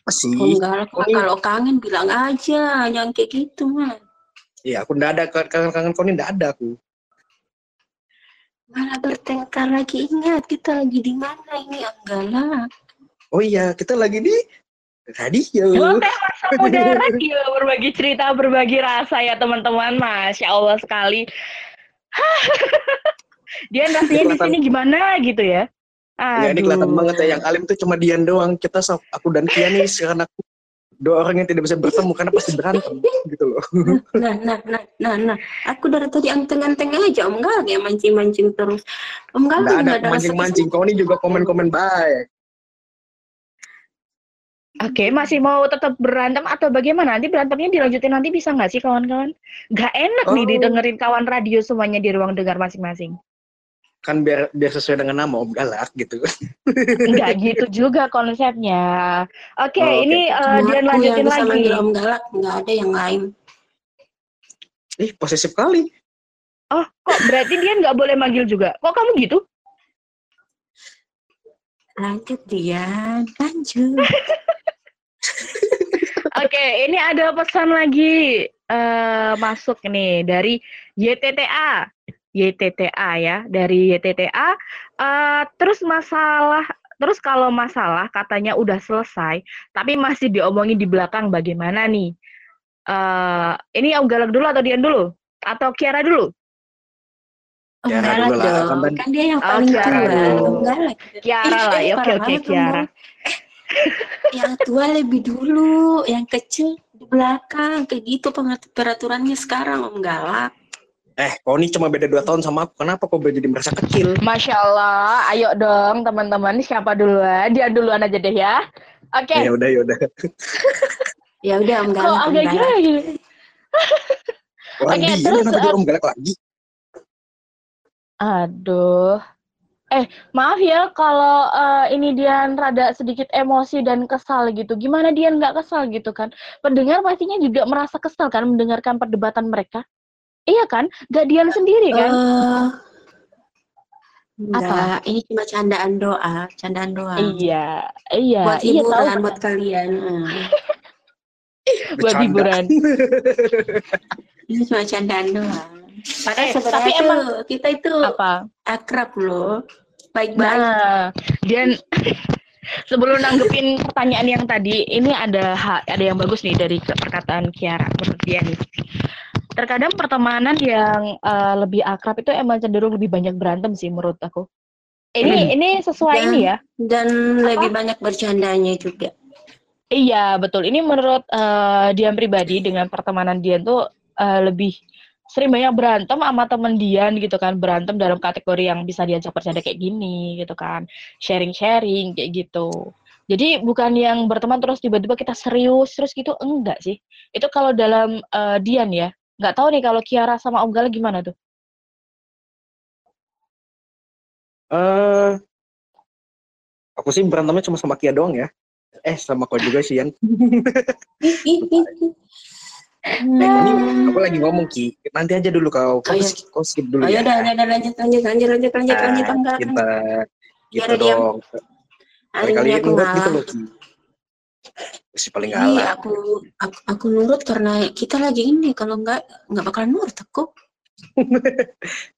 apa sih? Ini- kalau kangen bilang aja, jangan kayak gitu mah. Iya, aku ndak ada kangen-kangen kau ini ndak ada aku. Malah bertengkar lagi ingat kita lagi di mana ini om galak. Oh iya, kita lagi di radio. Muda radio berbagi cerita, berbagi rasa ya teman-teman. Masya Allah sekali. Dia rasanya di sini gimana gitu ya? Ya, ini kelihatan Aduh. banget ya yang alim tuh cuma Dian doang. Kita aku dan Kia nih sekarang aku dua orang yang tidak bisa bertemu karena pasti berantem gitu loh. Nah, nah, nah, nah, nah. Aku dari tadi anteng-anteng aja, Om Galak ya mancing-mancing terus. Om Nggak ada nggak ada mancing-mancing. Kau ini juga komen-komen baik. Oke, masih mau tetap berantem atau bagaimana? Nanti berantemnya dilanjutin nanti bisa nggak sih kawan-kawan? Nggak enak nih Oh. didengerin kawan radio semuanya di ruang dengar masing-masing. Kan biar biar sesuai dengan nama Om Galak gitu. Nggak gitu juga konsepnya. Oke, Oh, oke. ini eh, Cuma aku yang lanjutin lagi. manggil Om Galak, nggak ada yang lain. Ih, posesif kali. Oh, kok berarti Dian nggak boleh manggil juga? Kok kamu gitu? Lanjut Dian, lanjut. Oke, ini ada pesan lagi eh masuk nih dari YTTA. YTTA ya, dari YTTA. Eh terus masalah terus kalau masalah katanya udah selesai, tapi masih diomongin di belakang bagaimana nih? Eh ini Om Galak dulu atau Dian dulu? Atau Kiara dulu? Om Kiara Galak dulu lah, kan dong, tadi- kan dia yang Oh, paling Kiara tua. dulu. Om Galak. Kiara Ih, lah, ya, oke oke Kiara. Yang tua lebih dulu, yang kecil di belakang. Kayak gitu peraturannya sekarang Om Galak. Eh, kau ini cuma beda dua tahun sama aku. Kenapa kau jadi merasa kecil? Masya Allah, ayo dong teman-teman, siapa duluan? Dian duluan aja deh ya. Oke, Ya udah, ya udah. Ya udah Om kok Galak, Om agak gila gitu? Orang Oke, dia terus, kenapa jadi eh, Om Galak lagi? Aduh. Eh, maaf ya kalau eh, ini Dian rada sedikit emosi dan kesal gitu. Gimana Dian nggak kesal gitu kan? Pendengar pastinya juga merasa kesal kan mendengarkan perdebatan mereka. Iya kan? Gak Dian sendiri kan? Eh, enggak, ini cuma candaan doa, candaan doa. iya, iya, Buat iya tahu hiburan kan? buat kalian. Hmm. buat Bercanda. hiburan. Ini cuma candaan doang. Padahal Eh, sebenarnya tapi tuh emang kita itu Apa? akrab loh. Baik-baik. Nah, Dian sebelum nanggepin pertanyaan yang tadi, ini ada ada yang bagus nih dari perkataan Kiara menurut dia nih. Terkadang pertemanan yang eh, lebih akrab itu emang cenderung lebih banyak berantem sih menurut aku. Ini Hmm. ini sesuai Dan- ini ya. Dan lebih banyak bercandanya juga. Iya, betul. Ini menurut eh, Dian pribadi dengan pertemanan Dian tuh eh, lebih sering banyak berantem sama temen Dian gitu kan. Berantem dalam kategori yang bisa diajak bercanda kayak gini gitu kan. Sharing-sharing kayak gitu. Jadi bukan yang berteman terus tiba-tiba kita serius terus gitu enggak sih. Itu kalau dalam eh, Dian ya. Nggak tahu nih kalau Kiara sama Om Gala gimana tuh? Eh, aku sih berantemnya cuma sama Kia doang ya. Eh, sama kau juga sih, Yan. Ini Hmm. aku lagi ngomong Ki. Nanti aja dulu kau. Kau, Oh, iya. skip, kau skip dulu Oh ya udah, udah, udah, lanjut, lanjut, lanjut, lanjut, lanjut, Nah, lanjut, enggak, kita enggak. gitu Biar diam. dong. Hari Kali ini aku nurut gitu ngalah. loh Ki. Si paling Iya, galak. aku, aku, aku nurut karena kita lagi ini. Kalau enggak, enggak bakalan nurut aku.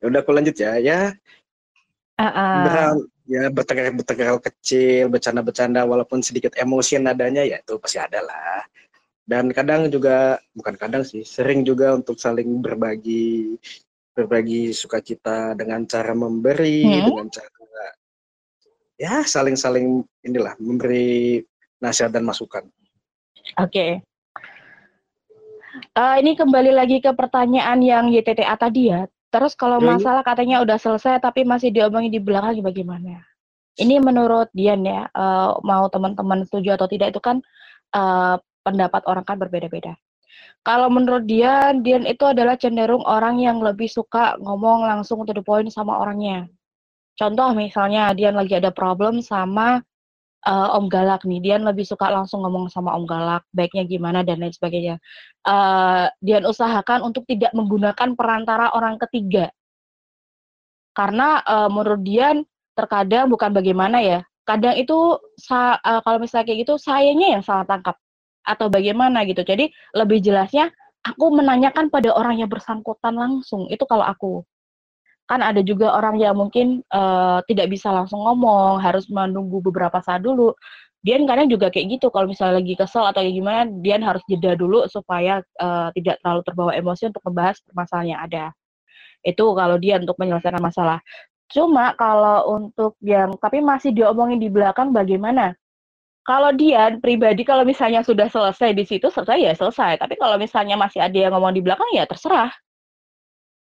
Ya udah aku lanjut ya. Ya, Ah, ah. beran- ya bertengkar bertengkar kecil, bercanda-bercanda walaupun sedikit emosi nadanya ya itu pasti ada lah. Dan kadang juga bukan kadang sih, sering juga untuk saling berbagi berbagi sukacita dengan cara memberi, Hmm. dengan cara ya saling-saling inilah memberi nasihat dan masukan. Oke. Eh, ini kembali lagi ke pertanyaan yang YTTA tadi ya. Terus kalau masalah katanya udah selesai tapi masih diomongin di belakang bagaimana? Ini menurut Dian ya, eh, mau teman-teman setuju atau tidak itu kan eh, pendapat orang kan berbeda-beda. Kalau menurut Dian, Dian itu adalah cenderung orang yang lebih suka ngomong langsung to the point sama orangnya. Contoh misalnya Dian lagi ada problem sama eh, Om Galak nih, Dian lebih suka langsung ngomong sama Om Galak, baiknya gimana dan lain sebagainya. Eh, Dian usahakan untuk tidak menggunakan perantara orang ketiga, karena eh, menurut Dian terkadang bukan bagaimana ya, kadang itu eh, kalau misalnya kayak gitu sayanya yang salah tangkap atau bagaimana gitu. Jadi lebih jelasnya aku menanyakan pada orang yang bersangkutan langsung. Itu kalau aku kan ada juga orang yang mungkin eh, tidak bisa langsung ngomong, harus menunggu beberapa saat dulu. Dian kadang juga kayak gitu, kalau misalnya lagi kesel atau kayak gimana, Dian harus jeda dulu supaya eh, tidak terlalu terbawa emosi untuk membahas permasalahan yang ada. Itu kalau dia untuk menyelesaikan masalah. Cuma kalau untuk yang tapi masih diomongin di belakang bagaimana? Kalau dia pribadi kalau misalnya sudah selesai di situ selesai ya selesai. Tapi kalau misalnya masih ada yang ngomong di belakang ya terserah.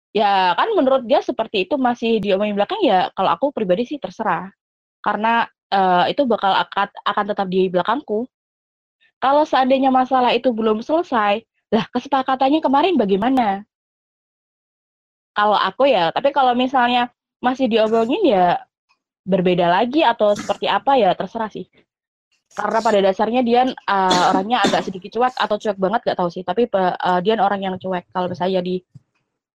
Ya kan menurut dia seperti itu masih diomongin di belakang ya kalau aku pribadi sih terserah. Karena eh, itu bakal akan akan tetap di belakangku. Kalau seandainya masalah itu belum selesai, lah kesepakatannya kemarin bagaimana? Kalau aku ya, tapi kalau misalnya masih diomongin ya berbeda lagi atau seperti apa ya terserah sih. Karena pada dasarnya dia uh, orangnya agak sedikit cuek atau cuek banget gak tahu sih. Tapi uh, dia orang yang cuek. Kalau misalnya di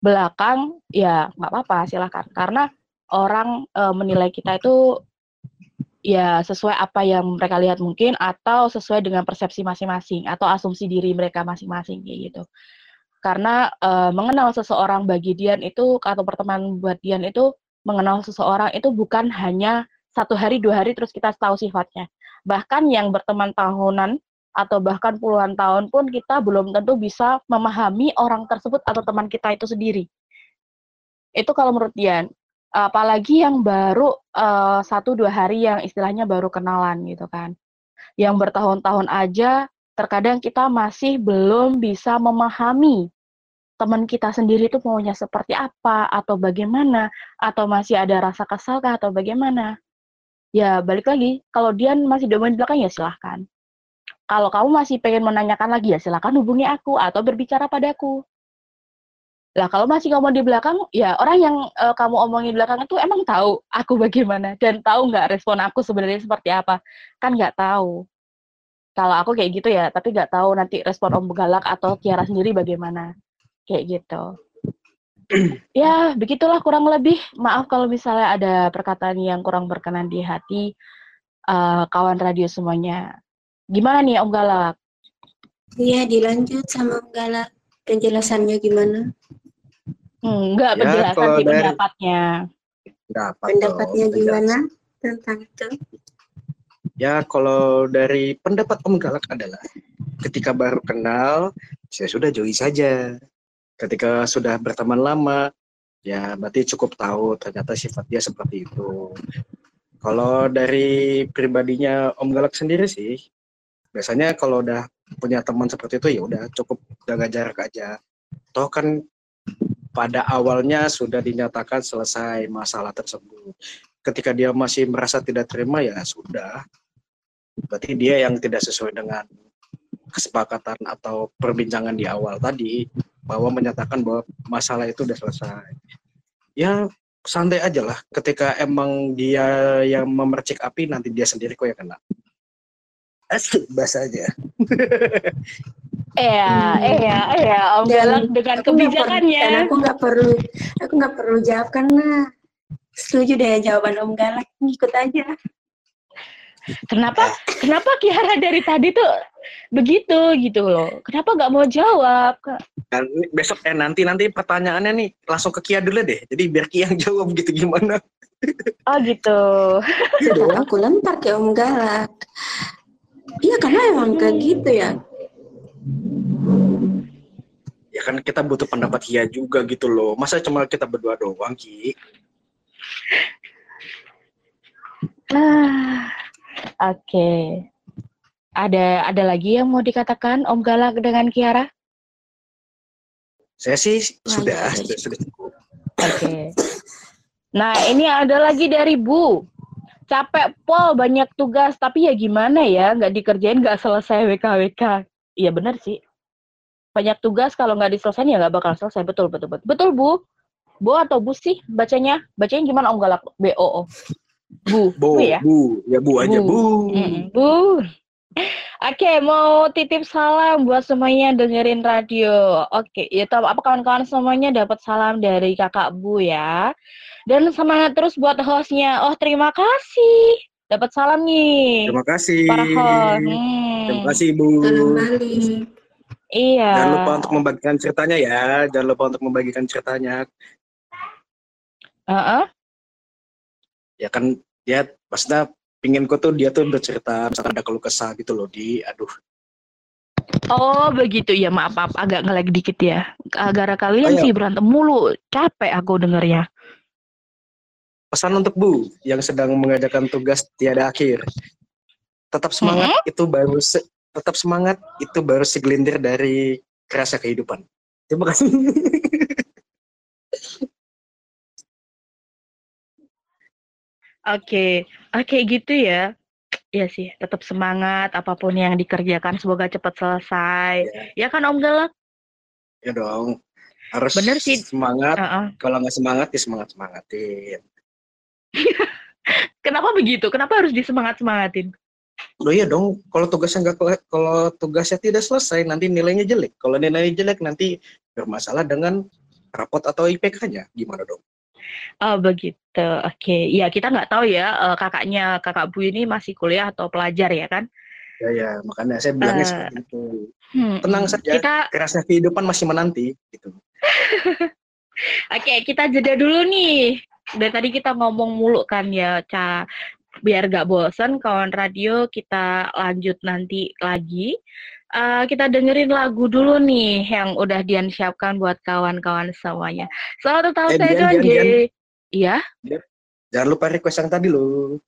belakang ya nggak apa-apa silahkan. Karena orang uh, menilai kita itu ya sesuai apa yang mereka lihat mungkin atau sesuai dengan persepsi masing-masing atau asumsi diri mereka masing-masing gitu. Karena uh, mengenal seseorang bagi Dian itu atau pertemanan buat Dian itu mengenal seseorang itu bukan hanya satu hari dua hari terus kita tahu sifatnya. Bahkan yang berteman tahunan atau bahkan puluhan tahun pun kita belum tentu bisa memahami orang tersebut atau teman kita itu sendiri. Itu kalau menurut Dian. Apalagi yang baru uh, satu dua hari yang istilahnya baru kenalan gitu kan. Yang bertahun-tahun aja terkadang kita masih belum bisa memahami teman kita sendiri itu maunya seperti apa atau bagaimana atau masih ada rasa kesal atau bagaimana. Ya balik lagi kalau dia masih domain belakang ya silahkan kalau kamu masih pengen menanyakan lagi ya silahkan hubungi aku atau berbicara padaku lah kalau masih ngomong di belakang, ya orang yang uh, kamu omongin di belakang itu emang tahu aku bagaimana dan tahu nggak respon aku sebenarnya seperti apa? Kan nggak tahu. Kalau aku kayak gitu ya, tapi nggak tahu nanti respon Om Galak atau Kiara sendiri bagaimana. Kayak gitu. ya, begitulah kurang lebih. Maaf kalau misalnya ada perkataan yang kurang berkenan di hati uh, kawan radio semuanya. Gimana nih Om Galak? Iya, dilanjut sama Om Galak. Penjelasannya gimana? Enggak ya, penjelasan sih pendapatnya. Pendapat pendapatnya gimana tentang itu? Ya kalau dari pendapat Om Galak adalah ketika baru kenal, saya sudah jauhi saja. Ketika sudah berteman lama, ya berarti cukup tahu ternyata sifat dia seperti itu. Kalau dari pribadinya Om Galak sendiri sih, biasanya kalau udah punya teman seperti itu ya udah cukup jaga jarak aja. Toh kan pada awalnya sudah dinyatakan selesai masalah tersebut. Ketika dia masih merasa tidak terima ya sudah. Berarti dia yang tidak sesuai dengan kesepakatan atau perbincangan di awal tadi bahwa menyatakan bahwa masalah itu sudah selesai. Ya santai aja lah. Ketika emang dia yang memercik api nanti dia sendiri kok ya kena. Asli bahasanya. Iya, iya, iya, Om Galang dengan kebijakannya. Dan aku nggak perlu, aku nggak perlu jawab karena setuju deh jawaban Om Galak, ikut aja. Kenapa, kenapa Kiara dari tadi tuh begitu gitu loh? Kenapa nggak mau jawab? Dan besok eh nanti nanti pertanyaannya nih langsung ke Kia dulu deh. Jadi biar Kia yang jawab gitu gimana? Oh gitu. Sudah aku lempar ke Om Galak. Iya karena emang kayak gitu ya Ya kan kita butuh pendapat Kia juga gitu loh. Masa cuma kita berdua doang, Ki? Ah, oke. Okay. Ada ada lagi yang mau dikatakan Om Galak dengan Kiara? Saya sih sudah, sudah, sudah Oke. Okay. Nah, ini ada lagi dari Bu. Capek pol banyak tugas, tapi ya gimana ya, nggak dikerjain nggak selesai WKWK. Iya benar sih. Banyak tugas kalau nggak diselesaikan ya nggak bakal selesai. Betul, betul, betul. Betul, Bu. Bu atau Bu sih bacanya? Bacanya gimana Om Galak? B O O. Bu. Bu, bu ya? Bu. Ya Bu aja, Bu. Bu. Mm, bu. Oke, mau titip salam buat semuanya dengerin radio. Oke, ya tahu apa kawan-kawan semuanya dapat salam dari kakak Bu ya. Dan semangat terus buat hostnya. Oh, terima kasih. Dapat salam nih. Terima kasih. Para host. Hmm. Terima kasih Bu. Iya. Jangan lupa untuk membagikan ceritanya ya. Jangan lupa untuk membagikan ceritanya. Uh -uh. Ya kan dia maksudnya pingin tuh dia tuh bercerita misalkan ada keluh kesah gitu loh di aduh Oh begitu ya maaf maaf agak ngelag dikit ya. Gara kalian oh, iya. sih berantem mulu capek aku dengernya. pesan untuk Bu yang sedang mengerjakan tugas tiada akhir. Tetap semangat itu baru se- tetap semangat itu baru segelintir dari kerasa kehidupan. Terima kasih. Oke, oke gitu ya. Iya sih, tetap semangat apa pun yang dikerjakan semoga cepat selesai. Ya kan Om Galak? ya dong. Harus Bener sih. semangat. Heeh. Kalau nggak semangat ya semangat semangatin. Kenapa begitu? Kenapa harus disemangat-semangatin? Oh iya dong, kalau tugasnya nggak kele- kalau tugasnya tidak selesai nanti nilainya jelek. Kalau nilainya jelek nanti bermasalah dengan rapot atau IPK-nya. Gimana dong? Oh begitu, oke. Ya kita nggak tahu ya eh, kakaknya kakak Bu ini masih kuliah atau pelajar ya kan? Ya ya, makanya saya bilangnya Eh, seperti itu. Hmm, Tenang saja. Kita Kerasnya kehidupan masih menanti gitu. oke kita jeda dulu nih. Dari tadi kita ngomong mulu kan ya, Ca. Biar gak bosen kawan radio kita lanjut nanti lagi. Eh, kita dengerin lagu dulu nih yang udah Dian siapkan buat kawan-kawan semuanya. Selamat ulang Eh, tahun Dian, Dian, Dian, Dian. Iya. Jangan lupa request yang tadi loh.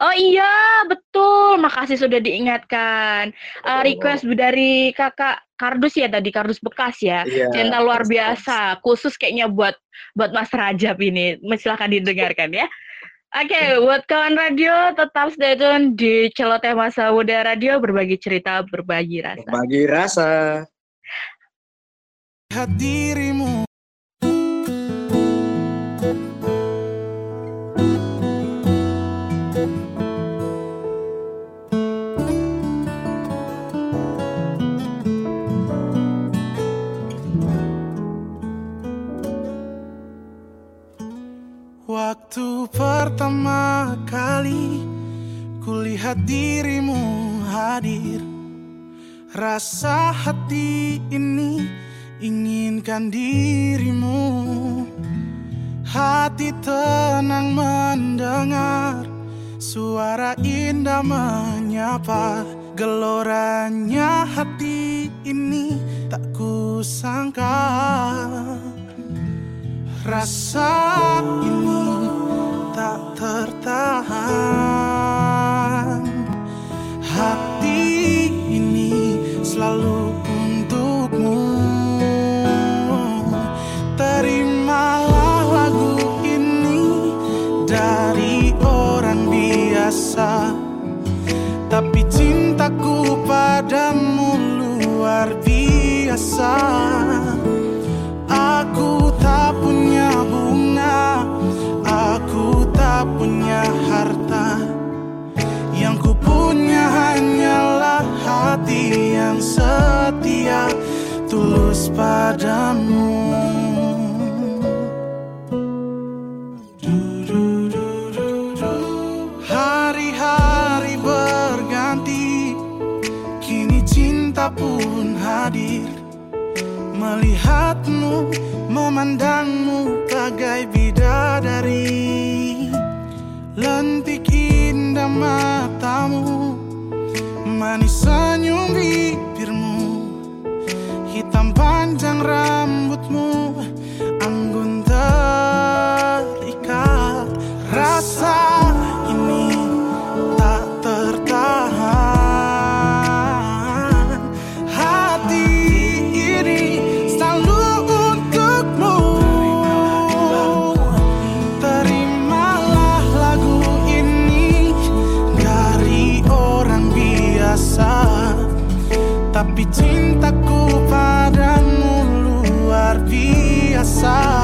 Oh iya, betul. Makasih sudah diingatkan. Eh, request dari kakak Kardus ya tadi, Kardus bekas ya. Iya. Cinta luar biasa, khusus kayaknya buat buat Mas Rajab ini. Silahkan didengarkan ya. Oke, buat kawan radio tetap stay tune di Celoteh Masa Muda Radio berbagi cerita, berbagi rasa. Bagi rasa. Lihat Waktu pertama kali kulihat dirimu hadir. Rasa hati ini inginkan dirimu. Hati tenang mendengar Suara indah menyapa. Geloranya hati ini tak kusangka Rasa ini tak tertahan. Hati ini selalu untukmu. Terimalah lagu ini dari orang biasa. Tapi cintaku padamu luar biasa hanyalah hati yang setia Tulus padamu. Hari-hari berganti Kini cinta pun hadir. Melihatmu, memandangmu bagai bidadari. Lentik indah matamu Manis senyum bibirmu Hitam panjang rambutmu Tapi cintaku padamu luar biasa.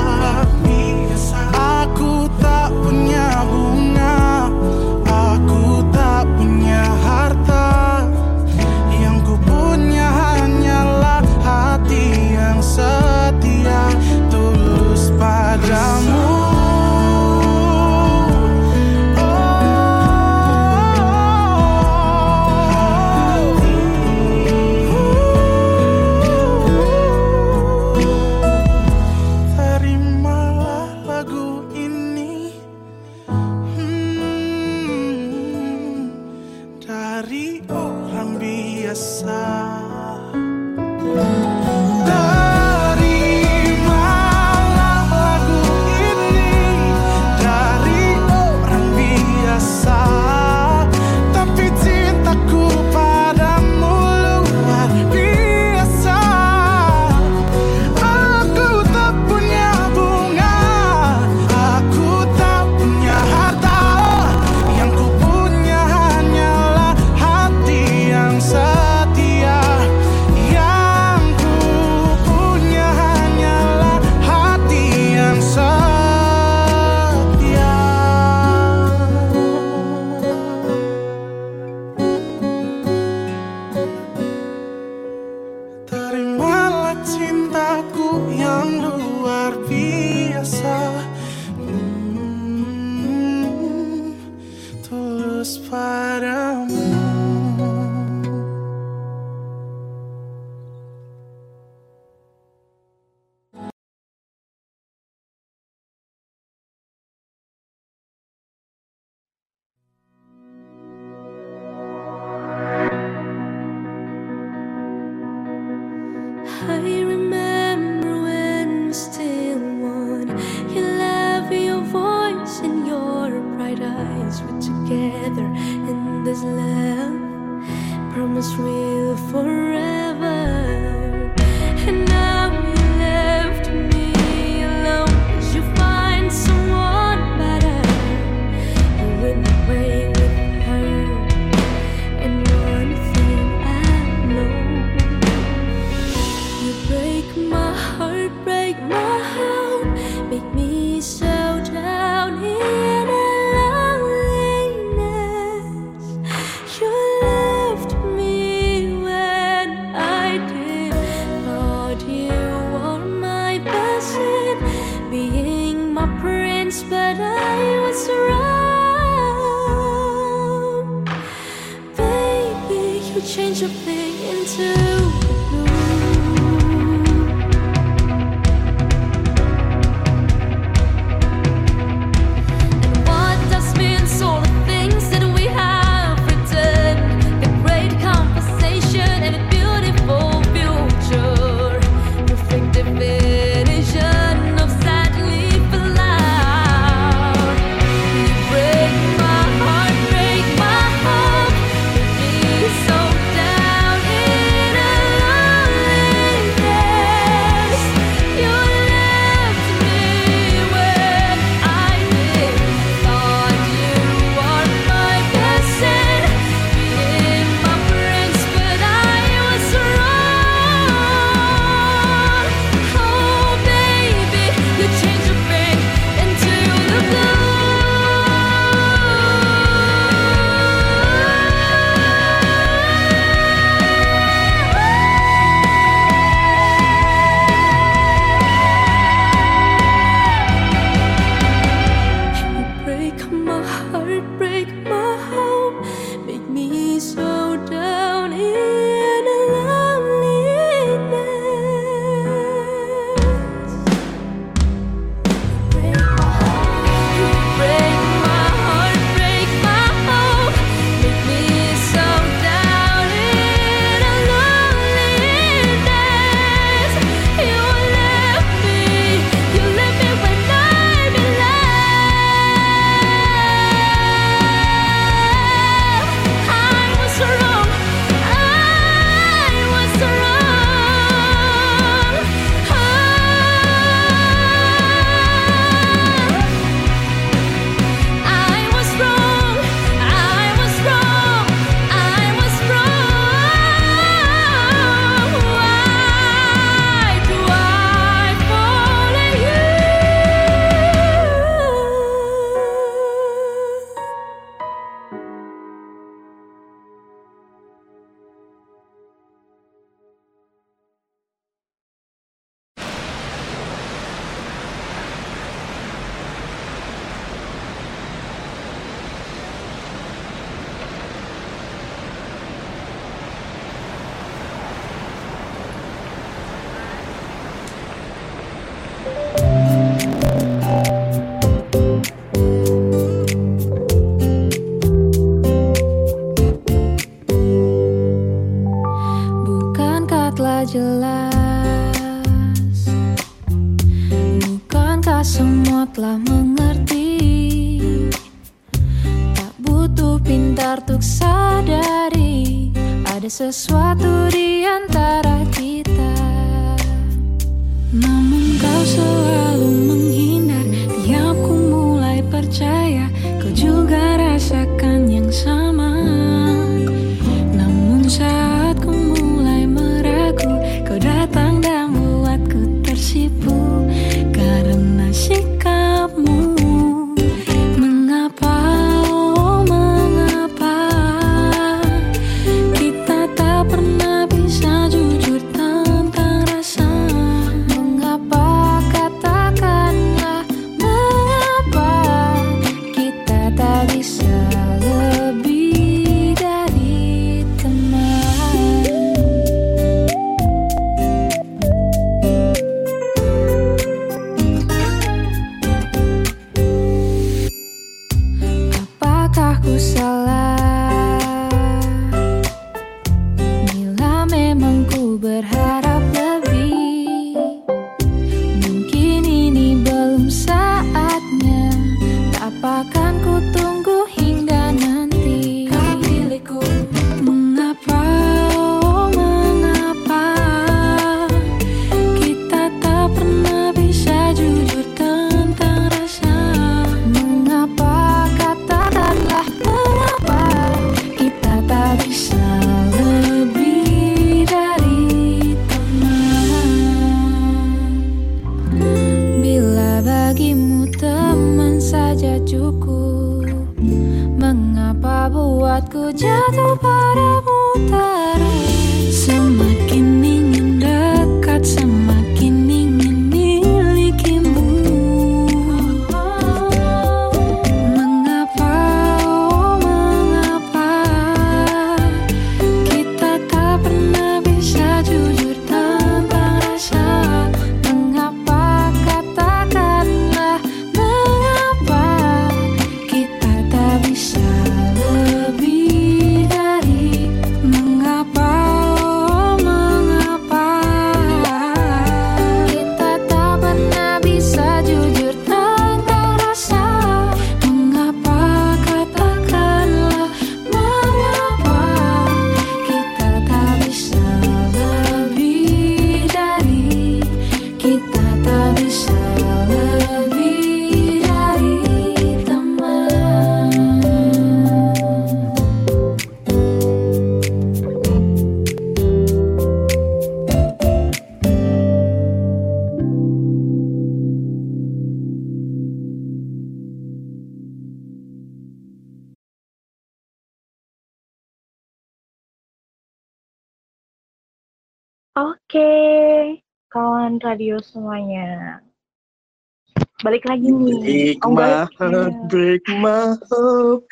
Balik lagi nih. Break Om my heart, break my hope.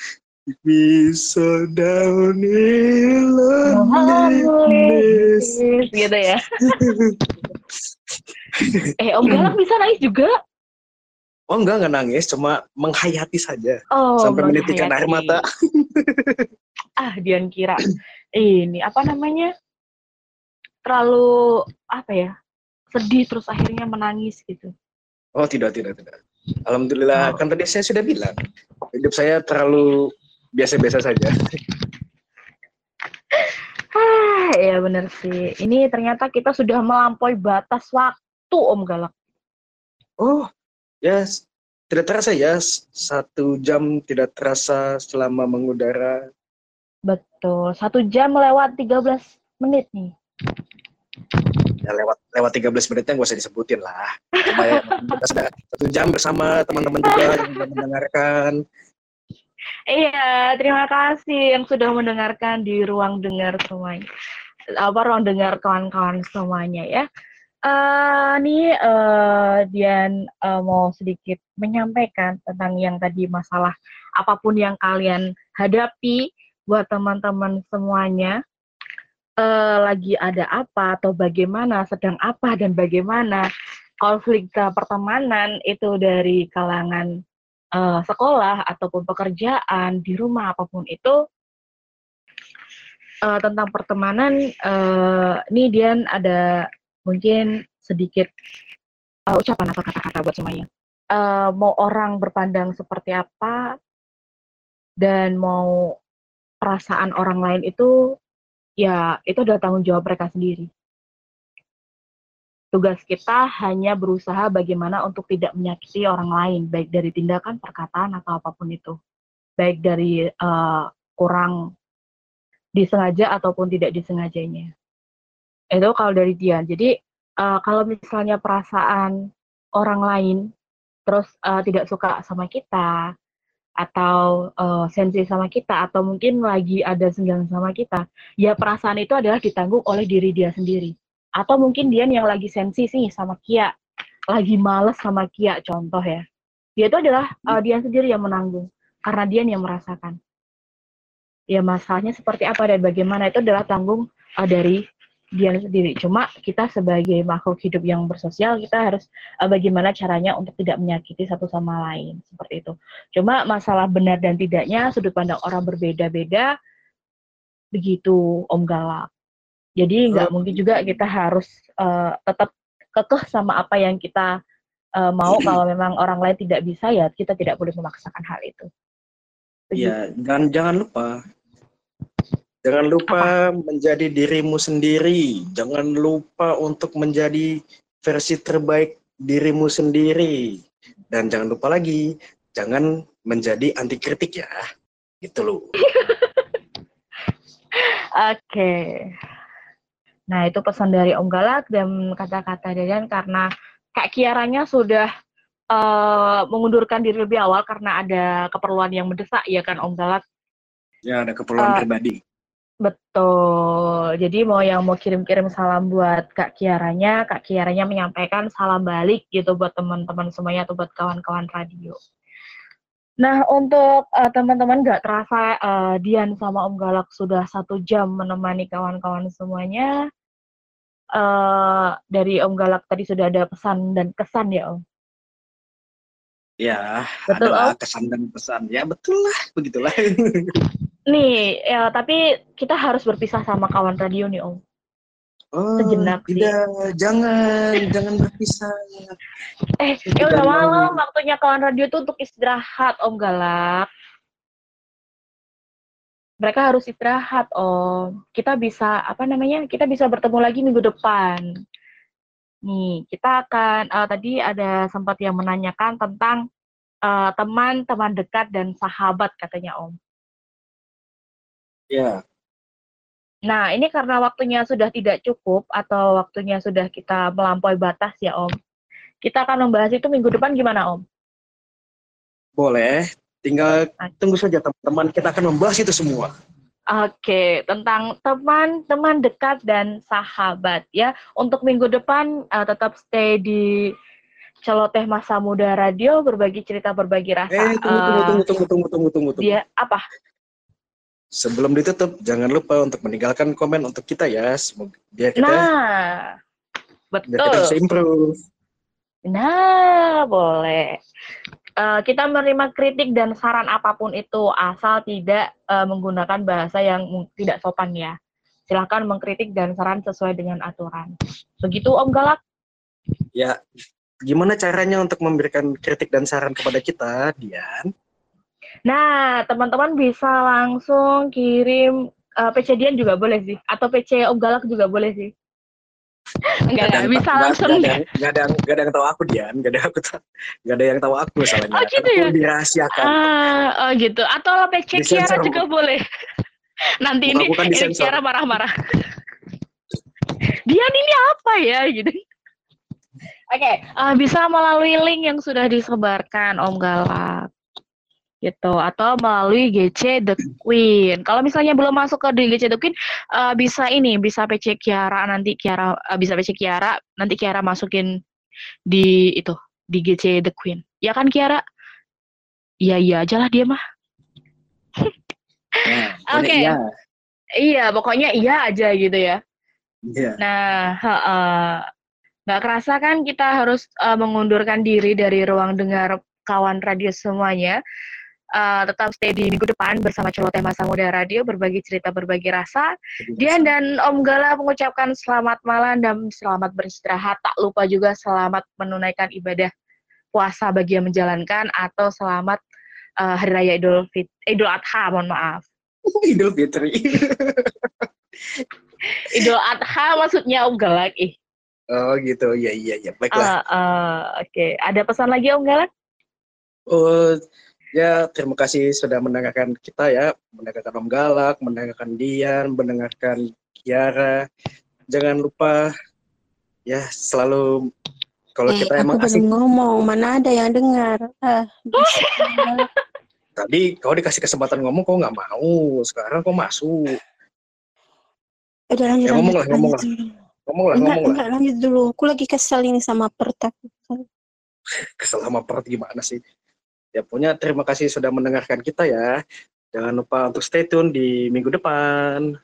Be so down in loneliness. Gitu ya. eh, Om Galak bisa nangis juga? Oh enggak, enggak nangis, cuma menghayati saja. Oh, Sampai menitikan air mata. ah, Dian kira ini apa namanya? Terlalu apa ya? Sedih terus akhirnya menangis gitu. Oh tidak, tidak, tidak. Alhamdulillah, Oh. kan tadi saya sudah bilang. Hidup saya terlalu biasa-biasa saja. Ah, ya bener sih. Ini ternyata kita sudah melampaui batas waktu, Om Galak. Oh, ya s- tidak terasa ya. Satu jam tidak terasa selama mengudara. Betul. Satu jam melewat 13 menit nih. Ya lewat lewat 13 menitnya nggak usah disebutin lah. Supaya kita sudah satu jam bersama teman-teman juga yang sudah mendengarkan. Iya, terima kasih yang sudah mendengarkan di ruang dengar semuanya. Apa ruang dengar kawan-kawan semuanya ya. Eh nih eh Dian eh, mau sedikit menyampaikan tentang yang tadi masalah apa pun yang kalian hadapi buat teman-teman semuanya. Eh lagi ada apa atau bagaimana, sedang apa dan bagaimana. Konflik pertemanan itu dari kalangan eh, sekolah ataupun pekerjaan di rumah apa pun itu eh, tentang pertemanan eh, ini Dian ada mungkin sedikit eh, ucapan atau kata-kata buat semuanya. Eh, mau orang berpandang seperti apa dan mau perasaan orang lain itu ya itu adalah tanggung jawab mereka sendiri tugas kita hanya berusaha bagaimana untuk tidak menyakiti orang lain, baik dari tindakan, perkataan, atau apa pun itu. Baik dari eh, kurang disengaja ataupun tidak disengajanya. Itu kalau dari Dian. Jadi eh, kalau misalnya perasaan orang lain terus eh, tidak suka sama kita, atau eh, sensi sama kita, atau mungkin lagi ada senggang sama kita, ya perasaan itu adalah ditanggung oleh diri dia sendiri atau mungkin Dian yang lagi sensi sih sama Kia, lagi males sama Kia contoh ya. Dia itu adalah uh, Dian sendiri yang menanggung karena Dian yang merasakan. Ya masalahnya seperti apa dan bagaimana itu adalah tanggung uh, dari dia sendiri. Cuma kita sebagai makhluk hidup yang bersosial, kita harus uh, bagaimana caranya untuk tidak menyakiti satu sama lain seperti itu. Cuma masalah benar dan tidaknya sudut pandang orang berbeda-beda begitu Om Galak. Jadi nggak mungkin juga kita harus uh, tetap kekeh sama apa yang kita uh, mau. Kalau memang orang lain tidak bisa ya kita tidak boleh memaksakan hal itu. Begitu. Ya, dan jangan lupa. Jangan lupa menjadi dirimu sendiri. Jangan lupa untuk menjadi versi terbaik dirimu sendiri. Dan jangan lupa lagi, jangan menjadi anti kritik ya. Gitu loh. Oke. Nah, itu pesan dari Om Galak dan kata-kata Dadan karena Kak Kiaranya sudah eh, mengundurkan diri lebih awal karena ada keperluan yang mendesak ya kan Om Galak. Ya, ada keperluan Eh, pribadi. Betul. Jadi mau yang mau kirim-kirim salam buat Kak Kiaranya, Kak Kiaranya menyampaikan salam balik gitu buat teman-teman semuanya atau buat kawan-kawan radio. Nah, untuk eh, teman-teman nggak terasa eh, Dian sama Om Galak sudah satu jam menemani kawan-kawan semuanya. Eh, dari Om Galak tadi sudah ada pesan dan kesan ya Om. Ya, Betul, adalah kesan dan pesan. Ya, betul lah, begitulah. Nih, ya tapi kita harus berpisah sama kawan radio nih Om. Oh, Sejenak sih. tidak, jangan, jangan berpisah. Eh, ya udah malam waktunya kawan radio tuh untuk istirahat Om Galak. Mereka harus istirahat Om. Kita bisa apa namanya? Kita bisa bertemu lagi minggu depan. Nih, kita akan eh, tadi ada sempat yang menanyakan tentang eh, teman, teman dekat dan sahabat katanya Om. Ya, Nah, ini karena waktunya sudah tidak cukup atau waktunya sudah kita melampaui batas ya Om. Kita akan membahas itu minggu depan gimana Om? boleh. Tinggal tunggu saja teman-teman, kita akan membahas itu semua. Oke, tentang teman-teman dekat dan sahabat ya. Untuk minggu depan eh, tetap stay di Celoteh Masa Muda Radio berbagi cerita berbagi rasa. Eh, tunggu, tunggu, Eh, tunggu, tunggu, tunggu, tunggu, tunggu, tunggu. Dia apa? Sebelum ditutup, jangan lupa untuk meninggalkan komen untuk kita ya. Semoga biar kita, Nah, biar kita bisa betul. improve. Nah, boleh. Eh, kita menerima kritik dan saran apa pun itu asal tidak eh, menggunakan bahasa yang tidak sopan ya. Silahkan mengkritik dan saran sesuai dengan aturan. Begitu Om Galak. Ya, gimana caranya untuk memberikan kritik dan saran kepada kita, Dian? Nah, teman-teman bisa langsung kirim eh, PC Dian juga boleh sih, atau PC Om Galak juga boleh sih. Enggak, enggak, yang bisa langsung. Nggak ada, yang- nggak ada, yang- ada tahu aku, Dian. Nggak ada, aku, ta- nggak ada yang tahu aku masalahnya. Oh, gitu aku ya? dirahasiakan. Ah, oh gitu. Atau PC Kiara Bu. juga boleh. Nanti Bukan- ini, bukan ini. Kiara marah-marah. Dian ini apa ya gitu. Oke, eh, bisa melalui link yang sudah disebarkan Om Galak. Gitu atau melalui GC The Queen. Kalau misalnya belum masuk ke di GC The Queen eh, bisa ini, bisa PC Kiara nanti Kiara eh, bisa PC Kiara, nanti Kiara masukin di itu, di GC The Queen. Ya kan Kiara? Iya iya aja lah dia mah. Pokoknya Oke. iya. Iya, pokoknya iya aja gitu ya. Iya. Nah, nggak kerasa kan kita harus eh, mengundurkan diri dari ruang dengar kawan radio semuanya. Eh, tetap stay di minggu depan bersama Celoteh Masa Muda Radio, berbagi cerita, berbagi rasa. Dian dan Om Gala mengucapkan selamat malam dan selamat beristirahat. Tak lupa juga selamat menunaikan ibadah puasa bagi yang menjalankan atau selamat eh, Hari Raya Idul Fit Idul Adha, mohon maaf. Idul Fitri. Idul Adha maksudnya Om Galak ih. oh gitu, iya iya iya. Baiklah. Ah, ah, Oke, ada pesan lagi Om Galak? Oh, ya terima kasih sudah mendengarkan kita ya, mendengarkan Om Galak, mendengarkan Dian, mendengarkan Kiara. Jangan lupa ya selalu kalau Eh, kita emang asik ngomong, mana ada yang dengar. Ah, tadi kau dikasih kesempatan ngomong kau nggak mau, sekarang kau masuk. Udah lanjut, Ya, ngomong lah, ngomong dulu. Ngomong lah, Enggak, ngomong lah. lanjut dulu. Aku lagi kesel ini sama pertak. Kesel sama perut gimana sih? Ya punya terima kasih sudah mendengarkan kita ya. Jangan lupa untuk stay tune di minggu depan.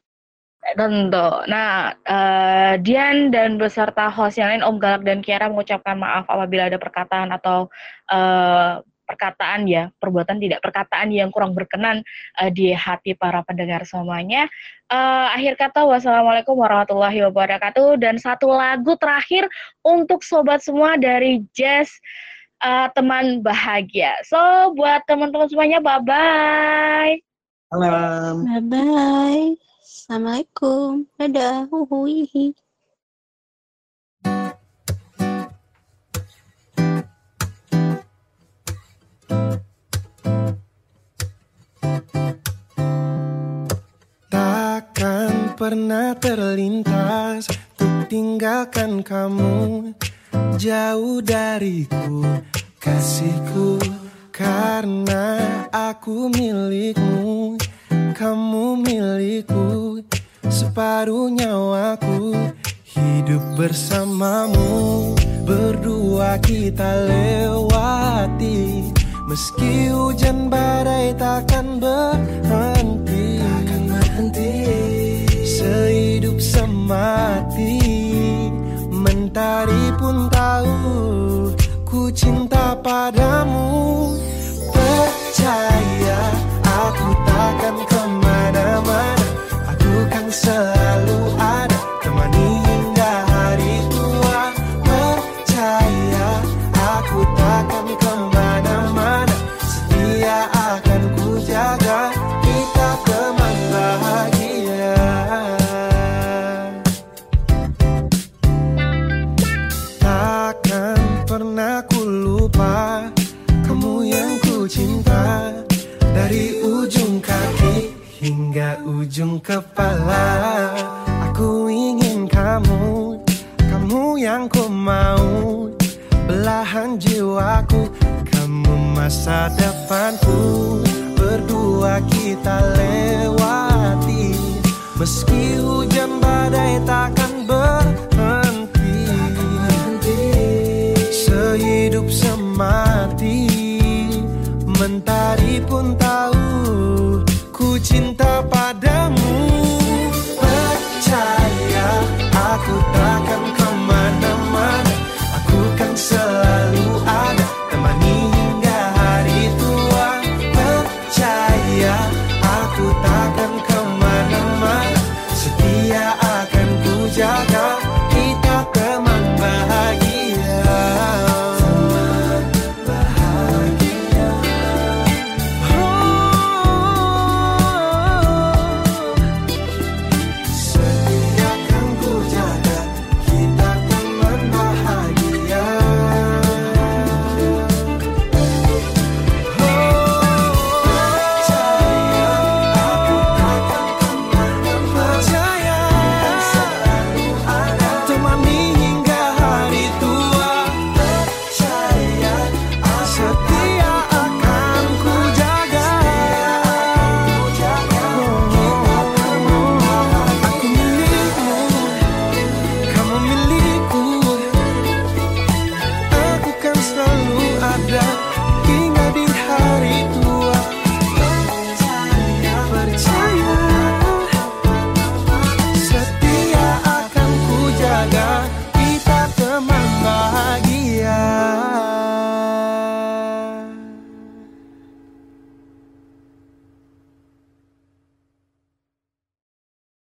Tentu. Nah, eh, Dian dan beserta host yang lain, Om Galak dan Kiara mengucapkan maaf apabila ada perkataan atau eh, perkataan ya, perbuatan tidak perkataan yang kurang berkenan eh, di hati para pendengar semuanya. Eh, akhir kata, wassalamualaikum warahmatullahi wabarakatuh. Dan satu lagu terakhir untuk sobat semua dari Jazz eh, teman bahagia. So, buat teman-teman semuanya, bye-bye. Malam. Bye bye. Assalamualaikum. Dadah. Uhuihi. Takkan pernah terlintas Untuk tinggalkan kamu Jauh dariku Kasihku Karena aku milikmu Kamu milikku Separuh nyawaku Hidup bersamamu. Berdua kita lewati Meski hujan badai takkan berhenti. Takkan berhenti. Sehidup semati Mentari pun tahu Ku cinta padamu